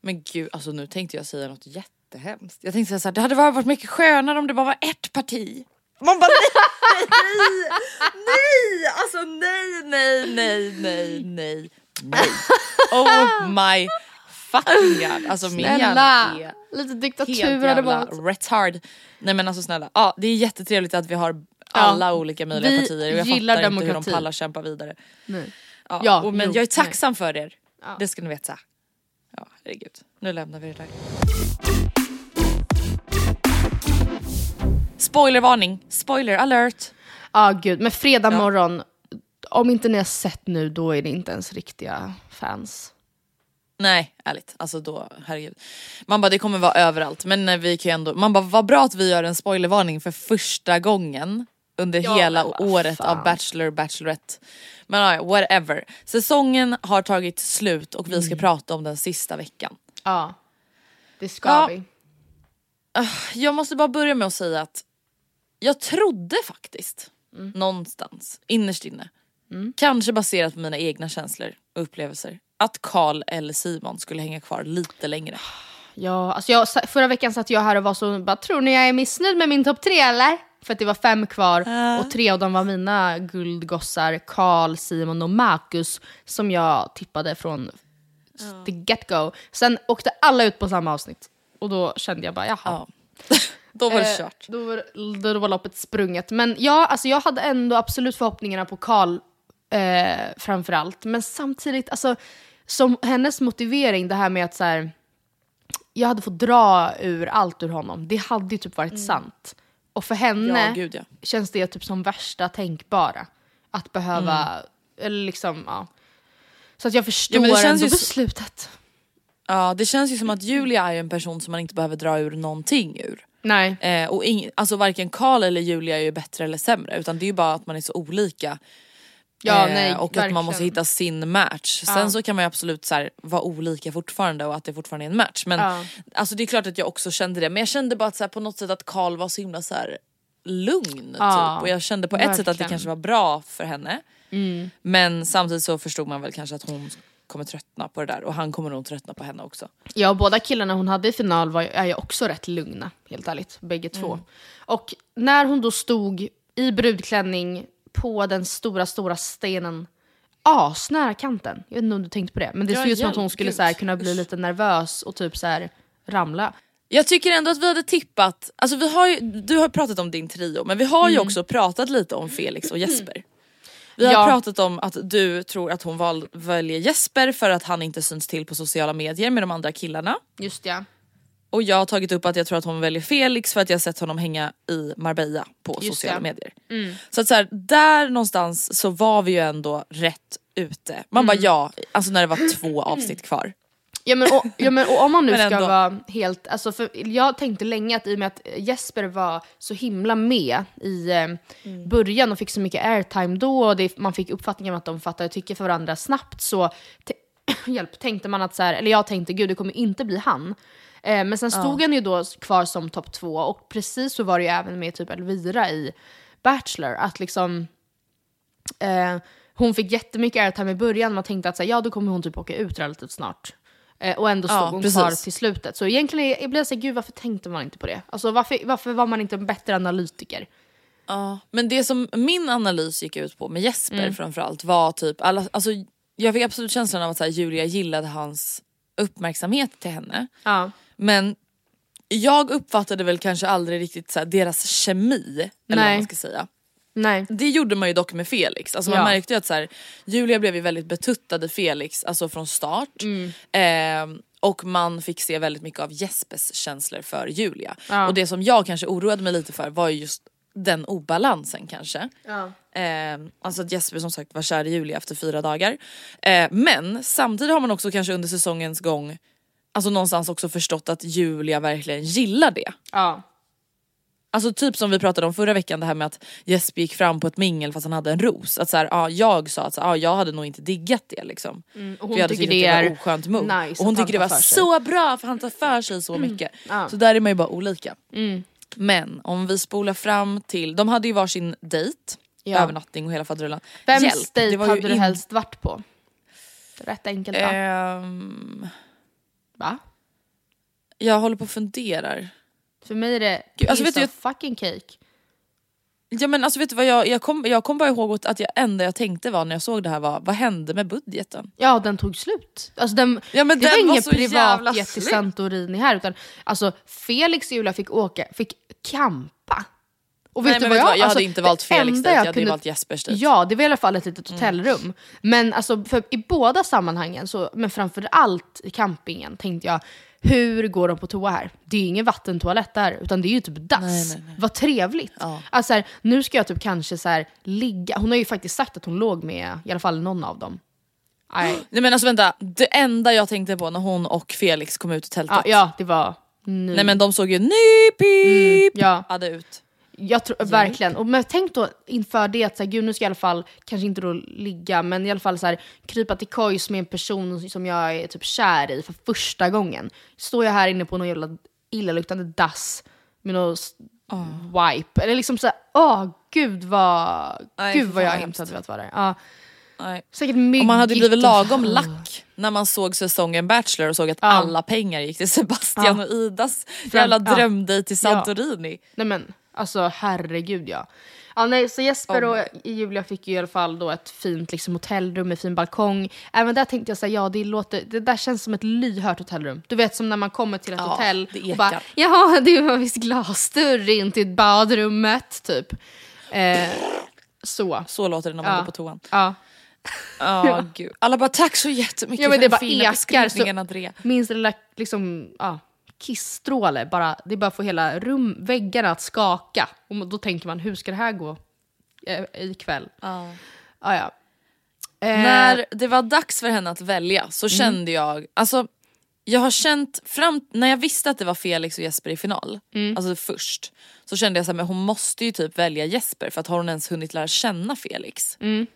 men gud alltså nu tänkte jag säga något jättehemskt. Jag tänkte säga så här, det hade varit mycket skönare om det bara var ett parti. Man bara nej, nej, nej, alltså nej, nej, nej, nej, nej, nej. Oh my fucking god. Alltså min hjärna är lite helt diktatur hade jävla varit. retard. Nej men alltså snälla, ja, det är jättetrevligt att vi har alla olika möjliga vi partier och jag gillar fattar inte hur de demokrati. pallar kämpa vidare. Nej. Ja, Ja, och, men jo, jag är tacksam för er. Ja. Det ska ni veta. Ja, herregud. Nu lämnar vi det där. Spoilervarning, spoiler alert. Ja, gud. Men fredag Ja. morgon, om inte ni har sett nu, då är ni inte ens riktiga fans. Nej, ärligt. Alltså då, herregud. Man bara det kommer vara överallt men eh, vi kan ju ändå, man bara vad bra att vi gör en spoilervarning för första gången under Ja, hela året fan. av Bachelor Bachelorette. Men ja, whatever. Säsongen har tagit slut och vi Mm. ska prata om den sista veckan. Ja. Det ska Ja. vi. Jag måste bara börja med att säga att jag trodde faktiskt Mm. någonstans innerst inne, kanske baserat på mina egna känslor och upplevelser, att Karl eller Simon skulle hänga kvar lite längre. Ja, alltså jag, förra veckan satt jag här och var så bara, tror ni jag är missnöjd med min topp tre eller? För att det var fem kvar och tre av dem var mina guldgossar, Karl, Simon och Marcus som jag tippade från the get-go. Sen åkte alla ut på samma avsnitt och då kände jag bara jaha. Ja. Då var det Eh, kört. Då var, då var loppet sprunget. Men ja, alltså jag hade ändå absolut förhoppningarna på Karl eh, framförallt. Men samtidigt, alltså, som hennes motivering, det här med att så här, jag hade fått dra ur allt ur honom. Det hade ju typ varit sant. Och för henne Mm. Ja, gud, ja. känns det typ som värsta tänkbara. Att behöva, eller liksom, ja. Så att jag förstår Mm. Ja, men det känns ändå beslutet. Ja det känns ju som att Julia är en person som man inte behöver dra ur någonting ur. Nej. Eh, och ing, alltså varken Karl eller Julia är ju bättre eller sämre utan det är ju bara att man är så olika. Ja, Eh, nej, och att verkligen. man måste hitta sin match. Sen så kan man ju absolut så här, vara olika fortfarande och att det fortfarande är en match. Men Ja. alltså, det är klart att jag också kände det men jag kände bara att så här, på något sätt att Karl var så himla så här, lugn. Ja, typ. Och jag kände på ett sätt att det verkligen. kanske var bra för henne. Mm. Men samtidigt så förstod man väl kanske att hon kommer tröttna på det där och han kommer nog tröttna på henne också. Ja, båda killarna hon hade i final var, är ju också rätt lugna, helt ärligt. Bägge två. Mm. Och när hon då stod i brudklänning på den stora, stora stenen asnära kanten. Jag vet inte om du tänkte på det, men det såg ut som att hon skulle så här, kunna bli lite nervös och typ så här ramla. Jag tycker ändå att vi hade tippat, alltså vi har ju, du har pratat om din trio men vi har ju också pratat lite om Felix och Jesper. Vi har Ja. pratat om att du tror att hon val, väljer Jesper för att han inte syns till på sociala medier med de andra killarna. Just ja. Och jag har tagit upp att jag tror att hon väljer Felix för att jag sett honom hänga i Marbella på Just sociala det. medier. Så att så här, där någonstans så var vi ju ändå rätt ute. Man bara ja, alltså när det var två avsnitt kvar. Ja men, och, ja, men och om man nu ska vara helt, alltså för jag tänkte länge att i och med att Jesper var så himla med i eh, Mm. början och fick så mycket airtime då och det, man fick uppfattningen att de fattade tycke för varandra snabbt så hjälp, tänkte man att så här, eller jag tänkte gud det kommer inte bli han. Eh, men sen stod han ju då kvar som topp två och precis så var det ju även med typ Elvira i Bachelor att liksom Eh, hon fick jättemycket airtime i början, man tänkte att så här, ja då kommer hon typ åka ut relativt snart. Eh, och ändå stod Ja, hon precis. kvar till slutet. Så egentligen jag blir jag så här, gud varför tänkte man inte på det? Alltså varför, varför var man inte en bättre analytiker? Ja, men det som min analys gick ut på med Jesper Mm. framförallt var typ, alla, alltså, jag fick absolut känslan av att så här, Julia gillade hans uppmärksamhet till henne. Ja. Men jag uppfattade väl kanske aldrig riktigt så här, deras kemi, eller vad Nej. man ska säga. Nej. Det gjorde man ju dock med Felix. Alltså man Ja. märkte ju att så här, Julia blev ju väldigt betuttad i Felix alltså från start. Mm. Ehm, och man fick se väldigt mycket av Jespers känslor för Julia. Ja. Och det som jag kanske oroade mig lite för var ju just den obalansen kanske. Ja. Ehm, alltså att Jesper som sagt var kär i Julia efter fyra dagar. Ehm, men samtidigt har man också kanske under säsongens gång Alltså någonstans också förstått att Julia verkligen gillar det. Ja. Alltså typ som vi pratade om förra veckan det här med att Jesper gick fram på ett mingel fast han hade en ros. Att så här, ja, jag sa att så, ja, jag hade nog inte diggat det liksom. och hon jag hade tycker det är oskönt move. nice och hon tycker det var så bra för han tar för sig så mycket. Ja. Så där är man ju bara olika. Men om vi spolar fram till, de hade ju varsin dejt, Ja. övernattning och hela faderullan. Vems Hjälp, dejt hade du in- helst varit på? Rätt enkelt va? Ehm, va? jag håller på och funderar. För mig är det Gud, alltså, vet of fucking cake. Ja men alltså vet du vad jag, jag, kom, jag kom bara ihåg att jag enda jag tänkte var när jag såg det här var, vad hände med budgeten? Ja, den tog slut. Alltså den, Ja, men det den var var ingen jävla privat jet till. Santorini här utan alltså Felix och Julia fick åka, fick campa. Och Nej, vet du vad, jag Alltså, hade inte valt det Felix enda dejt, jag hade kunde- valt Jespers dejt. Ja, det var i alla fall ett litet hotellrum. Men alltså, för i båda sammanhangen, så, men framför allt i campingen, tänkte jag hur går de på toa här? Det är ju ingen vattentoalett där, utan det är ju typ dass. Nej, nej, nej. Vad trevligt. Ja. Alltså, så här, nu ska jag typ kanske så här, ligga, hon har ju faktiskt sagt att hon låg med i alla fall någon av dem. Nej. Nej men alltså vänta, det enda jag tänkte på när hon och Felix kom ut ur tältet. Ja, ja det var nu. Nej men de såg ju nypip ja. hade ut. Jag tror verkligen. Och men tänk då inför det att så här, gud nu ska jag i alla fall, kanske inte då ligga, men i alla fall så här, krypa till kojs med en person som jag är typ kär i för första gången. Står jag här inne på någon jävla illaluktande dass med någon s- wipe. Eller liksom såhär, åh gud vad, Nej, gud vad jag inte hemskt. hade velat vara där. Ja, Nej. säkert myggigt. Man hade blivit lagom lack när man såg säsongen Bachelor och såg att Ja. alla pengar gick till Sebastian Ja. och Idas jävla ja. drömdejt till Santorini. Nej men alltså herregud ja. ja nej, så Jesper Oh och Julia fick ju i alla fall då ett fint liksom, hotellrum med fin balkong. Även där tänkte jag säga ja det, låter, det där känns som ett lyhört hotellrum. Du vet som när man kommer till ett Ja, hotell det och bara jaha det var visst glasdörr in till badrummet typ. Eh, så. Så låter det när man Ja. går på toan. Ja. Ja, gud. Alla bara tack så jättemycket Ja, men för det den bara fina ekar, beskrivningen så- Andrea. Minsta lilla liksom, ja, kissstråle, bara, det bara får hela rum, väggarna att skaka. Och då tänker man, hur ska det här gå eh, ikväll? Ja. Ah, ja. Eh, När det var dags för henne att välja Mm. så kände jag, alltså jag har känt fram, när jag visste att det var Felix och Jesper i final, Mm. alltså först, så kände jag att hon måste ju typ välja Jesper för att har hon ens hunnit lära känna Felix? Mm.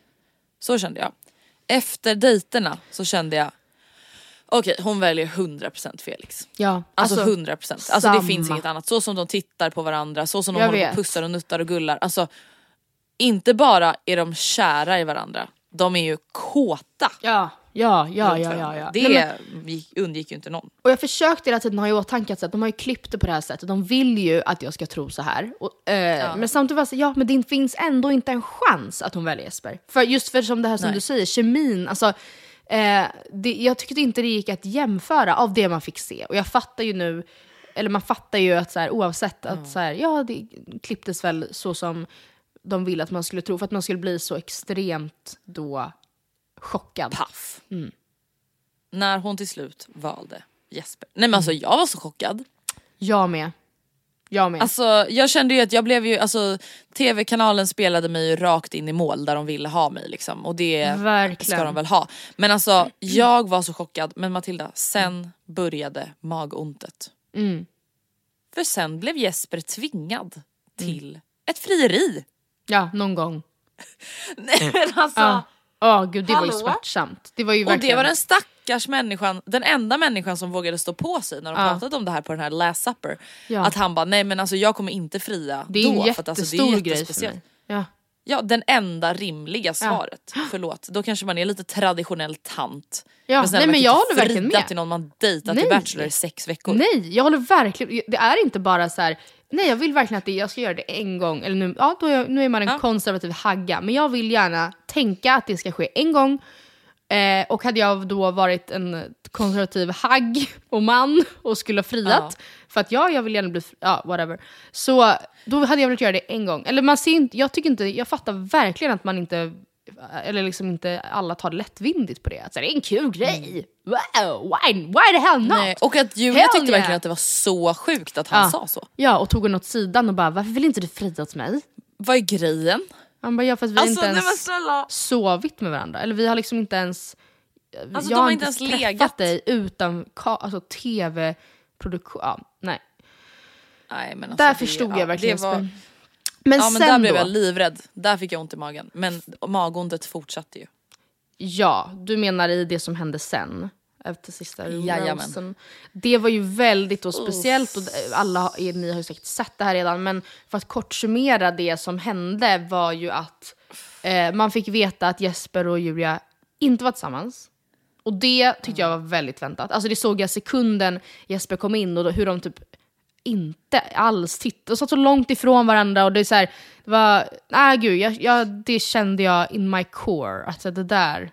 Så kände jag. Efter dejterna så kände jag, okej hon väljer 100% Felix. Ja, Alltså, alltså, 100%. Alltså det finns inget annat. Så som de tittar på varandra, så som de Jag håller på och pussar och nuttar och gullar. Alltså inte bara är de kära i varandra, de är ju kåta. Ja, ja, ja, ja, ja, varandra. ja. Det Nej, men, gick, undgick ju inte någon. och jag försökte hela tiden ha i åtanke att de har ju klippt det på det här sättet. De vill ju att jag ska tro så här. Och, eh, Men samtidigt var det ja men det finns ändå inte en chans att hon väljer Jesper. För just för som det här som Nej. du säger, kemin, alltså eh, det, jag tyckte inte det gick att jämföra av det man fick se. Och jag fattar ju nu, eller man fattar ju att så här, oavsett att så här, ja det klipptes väl så som de ville att man skulle tro, för att man skulle bli så extremt då chockad. Paff. Mm. När hon till slut valde Jesper. Nej men alltså jag var så chockad. Jag med. Jag med. Alltså jag kände ju att jag blev ju, alltså tv-kanalen spelade mig ju rakt in i mål där de ville ha mig liksom. Och det Verkligen. ska de väl ha. Men alltså jag var så chockad. Men Matilda, sen började magontet. Mm. För sen blev Jesper tvingad till ett frieri. Ja, någon gång. Nej men alltså. Ja. Åh gud, det var ju Hallå? smärtsamt. Det var ju Och det verkligen... var den stackars människan, den enda människan som vågade stå på sig när de Ja. pratade om det här på den här last supper. Ja. Att han bara, nej men alltså jag kommer inte fria det är en då. jättestor för att, alltså, det är grej för mig. Ja. Ja, den enda rimliga svaret. Förlåt, då kanske man är lite traditionell tant. Ja, snälla, nej, men jag håller verkligen med. till någon man dejtat Nej. i Bachelor i sex veckor. Nej, jag håller verkligen... Det är inte bara så här... Nej, jag vill verkligen att det, jag ska göra det en gång. Eller nu, ja, då är, jag- nu är man en Ja. konservativ hagga. Men jag vill gärna tänka att det ska ske en gång. Eh, och hade jag då varit en konservativ hagg och man och skulle ha friat, för att ja, jag vill gärna bli, fri- ja whatever. Så då hade jag velat göra det en gång. Eller man ser inte, jag tycker inte, jag fattar verkligen att man inte, eller liksom inte alla tar lättvindigt på det. Att så här, det är en kul grej. Wow, why, why the hell not? Nej, och att Julia Hell tyckte yeah. verkligen att det var så sjukt att han Ja. sa så. Ja, och tog henne åt sidan och bara, varför vill inte du fria åt mig? Vad är grejen? Han bara, ja för att vi Alltså, inte ens sovit med varandra. Eller vi har liksom inte ens... Alltså, jag har inte ens träffat legat. dig utan alltså, tv-produktion. Ja, nej. Nej, men alltså, Där det- förstod ja, jag verkligen det var. Men Ja men sen där blev då, jag livrädd. Där fick jag ont i magen. Men magontet fortsatte ju. ja, du menar i det som hände sen? Efter sista rosen. Det var ju väldigt och speciellt och alla er, ni har ju säkert sett det här redan men för att kort summera det som hände var ju att eh, man fick veta att Jesper och Julia inte var tillsammans. Och det tyckte jag var väldigt väntat. Alltså det såg jag sekunden Jesper kom in och då, hur de typ inte alls tittade. De satt så långt ifrån varandra och det är så här, det var, nej gud, jag, jag, det kände jag in my core. Alltså det där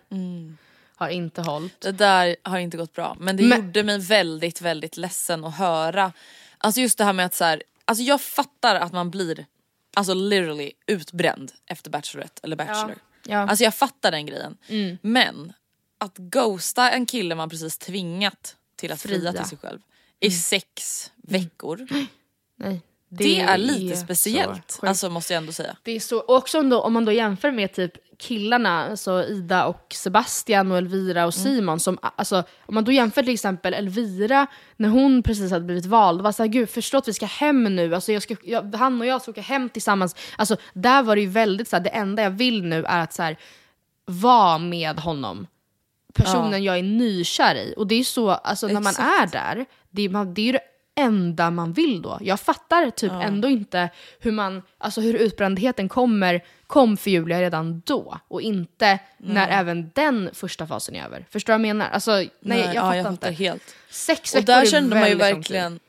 har inte hållit. Det där har inte gått bra. Men det Men- gjorde mig väldigt väldigt ledsen att höra. Alltså just det här med att så här, alltså jag fattar att man blir alltså literally utbränd efter Bachelorette eller Bachelor. Ja. Alltså jag fattar den grejen. Men att ghosta en kille man precis tvingat till att fria, Fria. till sig själv i sex veckor. Nej. Det, är lite så speciellt, alltså måste jag ändå säga. Det är så, och också om, då, om man då jämför med typ killarna, alltså Ida och Sebastian och Elvira och Simon. Som, alltså, om man då jämför till exempel Elvira när hon precis hade blivit vald. var så här, gud förstå att vi ska hem nu. Alltså, jag ska, jag, han och jag ska åka hem tillsammans. Alltså, där var det ju väldigt så här, det enda jag vill nu är att så här, vara med honom. Personen jag är nykär i. Och det är så, alltså när man är där, det är, man, det är ju det enda man vill då. Jag fattar typ ändå inte hur man, alltså hur utbrändheten kommer, kom för Julia redan då. Och inte när även den första fasen är över. Förstår du vad jag menar? Alltså, nej, jag ja, fattar jag inte. fattar helt. Sex Och veckor där är kände man ju verkligen,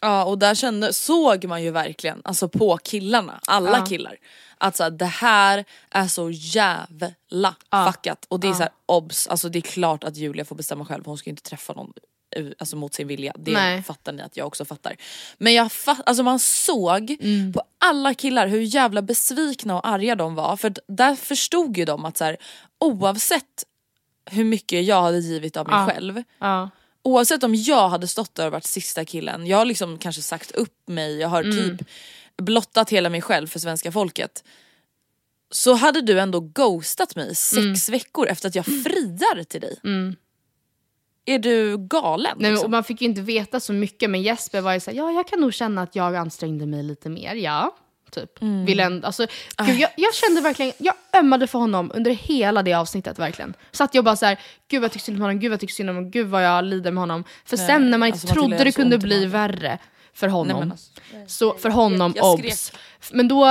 ja och där kände, såg man ju verkligen, alltså på killarna, alla Ja. killar. Att så här, det här är så jävla fuckat. Och det är så här, obs, alltså det är klart att Julia får bestämma själv, hon ska inte träffa någon Alltså mot sin vilja, det Nej. fattar ni att jag också fattar. Men jag fatt, alltså man såg Mm. på alla killar hur jävla besvikna och arga de var. För där förstod ju de att så här, oavsett hur mycket jag hade givit av mig Ja. själv Ja. Oavsett om jag hade stått där och varit sista killen, jag har liksom kanske sagt upp mig, jag har Mm. typ blottat hela mig själv för svenska folket. Så hade du ändå ghostat mig sex Mm. veckor efter att jag friar till dig. Är du galen? Nej, och liksom? man fick ju inte veta så mycket, men Jesper var ju såhär, ja jag kan nog känna att jag ansträngde mig lite mer, ja. Typ. Mm. Vill ändå, alltså, gud, jag, jag kände verkligen, jag ömmade för honom under hela det avsnittet verkligen. Så att jag bara såhär, gud vad jag tycker synd om honom, gud vad jag tycker synd om honom, gud vad jag lider med honom. För sen när man inte alltså, trodde jag det kunde bli magen. värre för honom. men alltså, så för honom, jag skrek. obs. Men då,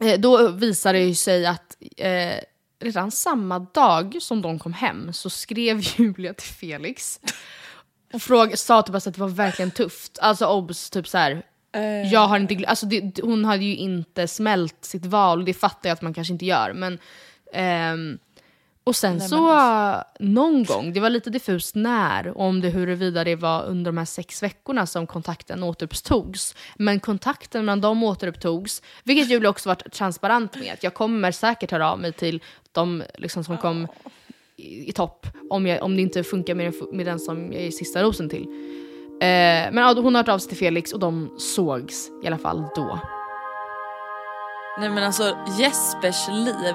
eh, då visade det ju sig att eh, redan samma dag som de kom hem så skrev Julia till Felix och fråga, sa typ att det var verkligen tufft. Alltså obs, typ så här. Eh. Jag har inte alltså det, hon hade ju inte smält sitt val, det fattar jag att man kanske inte gör. Men, ehm, och sen så alltså. någon gång, det var lite diffust när, om det huruvida det var under de här sex veckorna som kontakten återupptogs. Men kontakten mellan dem återupptogs, vilket Julia också varit transparent med. Att jag kommer säkert höra av mig till de liksom, som kom i, i topp om, jag, om det inte funkar med den, med den som jag är sista rosen till. Eh, men ja, hon har hört av sig till Felix och de sågs i alla fall då. Nej men alltså Jespers liv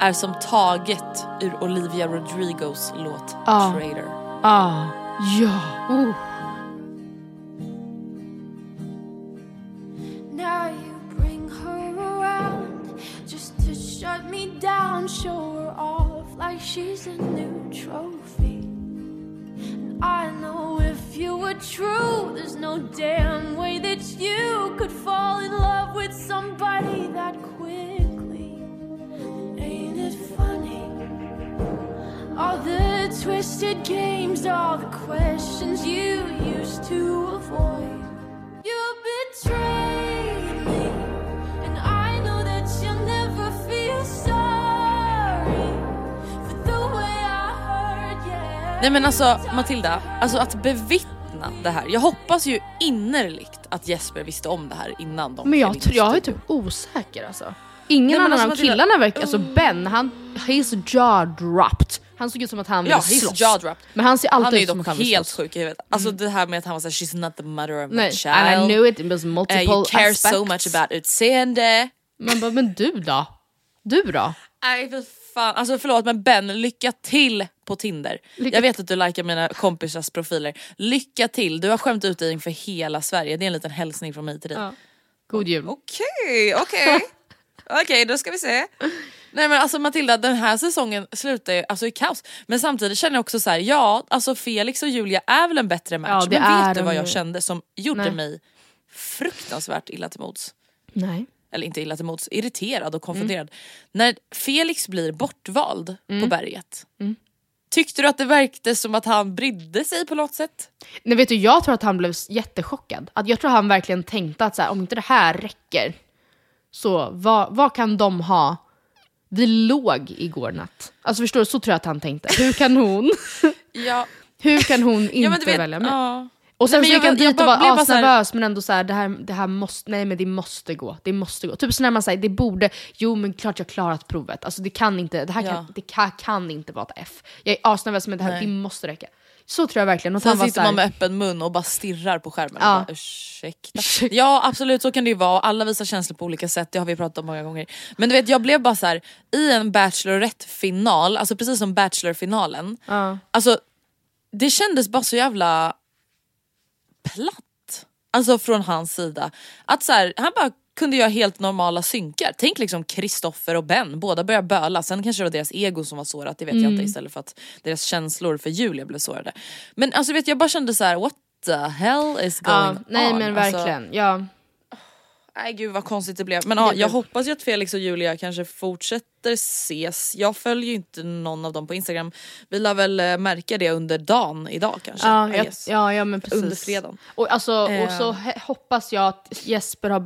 är som taget ur Olivia Rodrigos låt Ja. Traitor. Ah, ja. Now you bring her around just to shut me down, show her off like she's a new trophy. And I know if you were true, there's no damn way twisted games, all the questions you used to avoid. You betrayed me, and I know that you'll never feel sorry for the way I hurt you. Nej men alltså Matilda, alltså att bevittna det här. Jag hoppas ju innerligt att Jesper visste om det här innan de Men jag, tror- jag är typ osäker alltså. Ingen Nej, annan alltså, av Matilda- killarna verkar, alltså Ben, han, he's jaw dropped. Han såg ut som att han ville Ja, slåss. jaw dropped. Men han ser Han alltid är ju ut som dock att han vill helt slåss. sjuk i huvudet. Alltså det här med att han var såhär she's not the mother of my Nej, child. and I knew it, it was multiple Uh, you care aspects. so much about utseende. Man bara, men du då? Du då? Nej för fan, alltså förlåt men Ben lycka till på Tinder. Lycka- Jag vet att du likar mina kompisars profiler. Lycka till, du har skämt ut dig inför hela Sverige. Det är en liten hälsning från mig till dig. Ja. God jul. Okej, okej. Okej, då ska vi se. Nej men alltså Matilda, den här säsongen slutar ju alltså i kaos. Men samtidigt känner jag också så här: ja alltså Felix och Julia är väl en bättre match. Ja, men vet du vad jag kände som gjorde Nej. mig fruktansvärt illa till mods? Nej. Eller inte illa till mods, irriterad och konfunderad. Mm. När Felix blir bortvald på berget. Tyckte du att det verkade som att han brydde sig på något sätt? Nej, vet du, jag tror att han blev jättechockad. Att jag tror han verkligen tänkte att så här, om inte det här räcker, så vad, vad kan de ha? Vi låg igår natt. Alltså förstår du, så tror jag att han tänkte. Hur kan hon, Ja, hur kan hon inte ja vet, välja mig? ja. Och sen Nej, så gick han jag- jag dit och var asnervös men ändå så här, det här, det här måste, nej men det måste gå, det måste gå. Typ så när man säger det borde, jo men klart jag klarat provet. Alltså det kan inte, det här kan, Ja. det kan, kan inte vara ett F. Jag är asnervös men det här, Nej. det måste räcka. Så tror jag verkligen. Och Sen sitter så här, man med öppen mun och bara stirrar på skärmen. Ja. Och bara, ursäkta. Ja absolut så kan det ju vara, alla visar känslor på olika sätt, det har vi pratat om många gånger. Men du vet jag blev bara så här i en Bachelorette-final, alltså precis som Bachelor-finalen, Ja. alltså det kändes bara så jävla platt. Alltså från hans sida. Att så här, han bara kunde göra helt normala synkar. Tänk liksom Kristoffer och Ben, båda börjar böla. Sen kanske det var deras ego som var sårat, det vet jag Mm. inte. Istället för att deras känslor för Julia blev sårade. Men alltså vet jag bara kände så här: what the hell is going ja, nej on? men Alltså, verkligen. Ja. nej gud vad konstigt det blev. Men ja, jag hoppas ju att Felix och Julia kanske fortsätter ses. Jag följer ju inte någon av dem på Instagram. Vi lär väl eh, märka det under dagen idag kanske. Ja, jag, ja, ja men precis. Under fredagen. Och, alltså, och så he- hoppas jag att Jesper har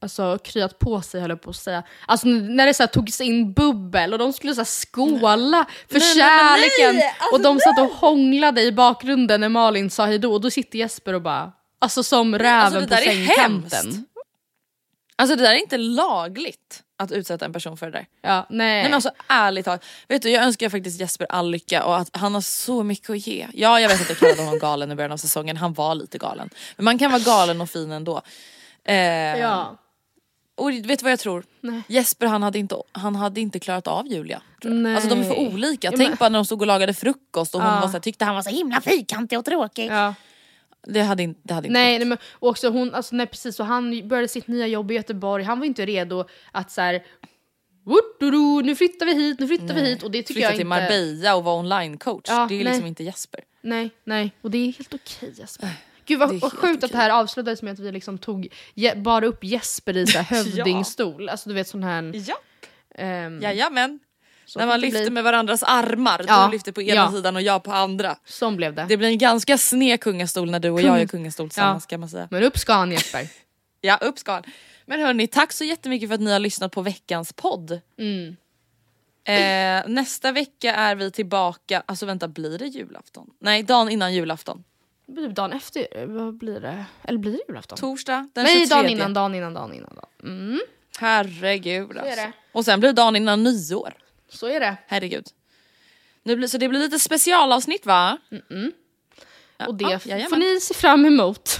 alltså, kryat på sig höll jag på att säga. Alltså när det så här, togs in bubbel och de skulle så här, skåla för Nej, nej, men nej! kärleken. Alltså, och de satt och hånglade i bakgrunden när Malin sa hejdå och då sitter Jesper och bara, alltså som räven alltså, det på sängkanten. Alltså det där är inte lagligt att utsätta en person för det där. Ja, nej. Nej men alltså ärligt talat, vet du jag önskar faktiskt Jesper all lycka och att han har så mycket att ge. Ja jag vet att jag kallade honom galen i början av säsongen, han var lite galen. Men man kan vara galen och fin ändå. Eh, ja. Och vet du vad jag tror? Nej. Jesper han hade, inte, han hade inte klarat av Julia. Nej. Alltså de är för olika. Ja, Tänk men- bara när de stod och lagade frukost och hon Ja. var så här, tyckte han var så himla fyrkantig och tråkig. ja. Det hade inte, det hade inte Nej, nej men också hon, alltså, nej, precis, och han började sitt nya jobb i Göteborg, han var inte redo att så här, "Woodoo, nu flyttar vi hit, nu flyttar vi hit och det tycker Flytta jag till inte... Marbella och vara online-coach. Ja, det är nej. liksom inte Jesper. Nej, nej, och det är helt okej Jesper. Gud vad, vad sjukt att det här avslutades med att vi liksom tog bara upp Jesper i så här hövdingstol. Alltså du vet sån här... Ja. ehm, Jajamän. så När man lyfter bli. med varandras armar. Ja, Du lyfter på ena ja. sidan och jag på andra. Som blev det. Det blir en ganska sned kungastol när du och jag är kungastol tillsammans Ja. kan man säga. Men upp ska han Jesper. Ja, upp ska han. Men hörni, tack så jättemycket för att ni har lyssnat på veckans podd. Mm. Eh, nästa vecka är vi tillbaka, alltså vänta blir det julafton? Nej, dagen innan julafton. Blir Dagen efter, vad blir det? Eller blir det julafton? Torsdag den Nej, 23. dagen innan, dagen innan, dagen innan. Dagen. Mm, Herregud alltså. Och sen blir det dagen innan nyår. så är det. Herregud. Nu blir, så det blir lite specialavsnitt va? Ja, Och det ja, jajamän. får ni se fram emot.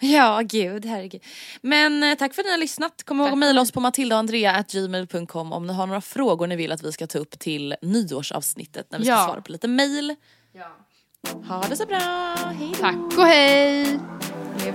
Ja, gud, herregud. Men eh, tack för att ni har lyssnat. Kom ihåg att mejla oss på matildaandrea.gmail.com om ni har några frågor ni vill att vi ska ta upp till nyårsavsnittet när vi ska Ja. svara på lite mejl. Ha det så bra, hej. Tack och hej! Lev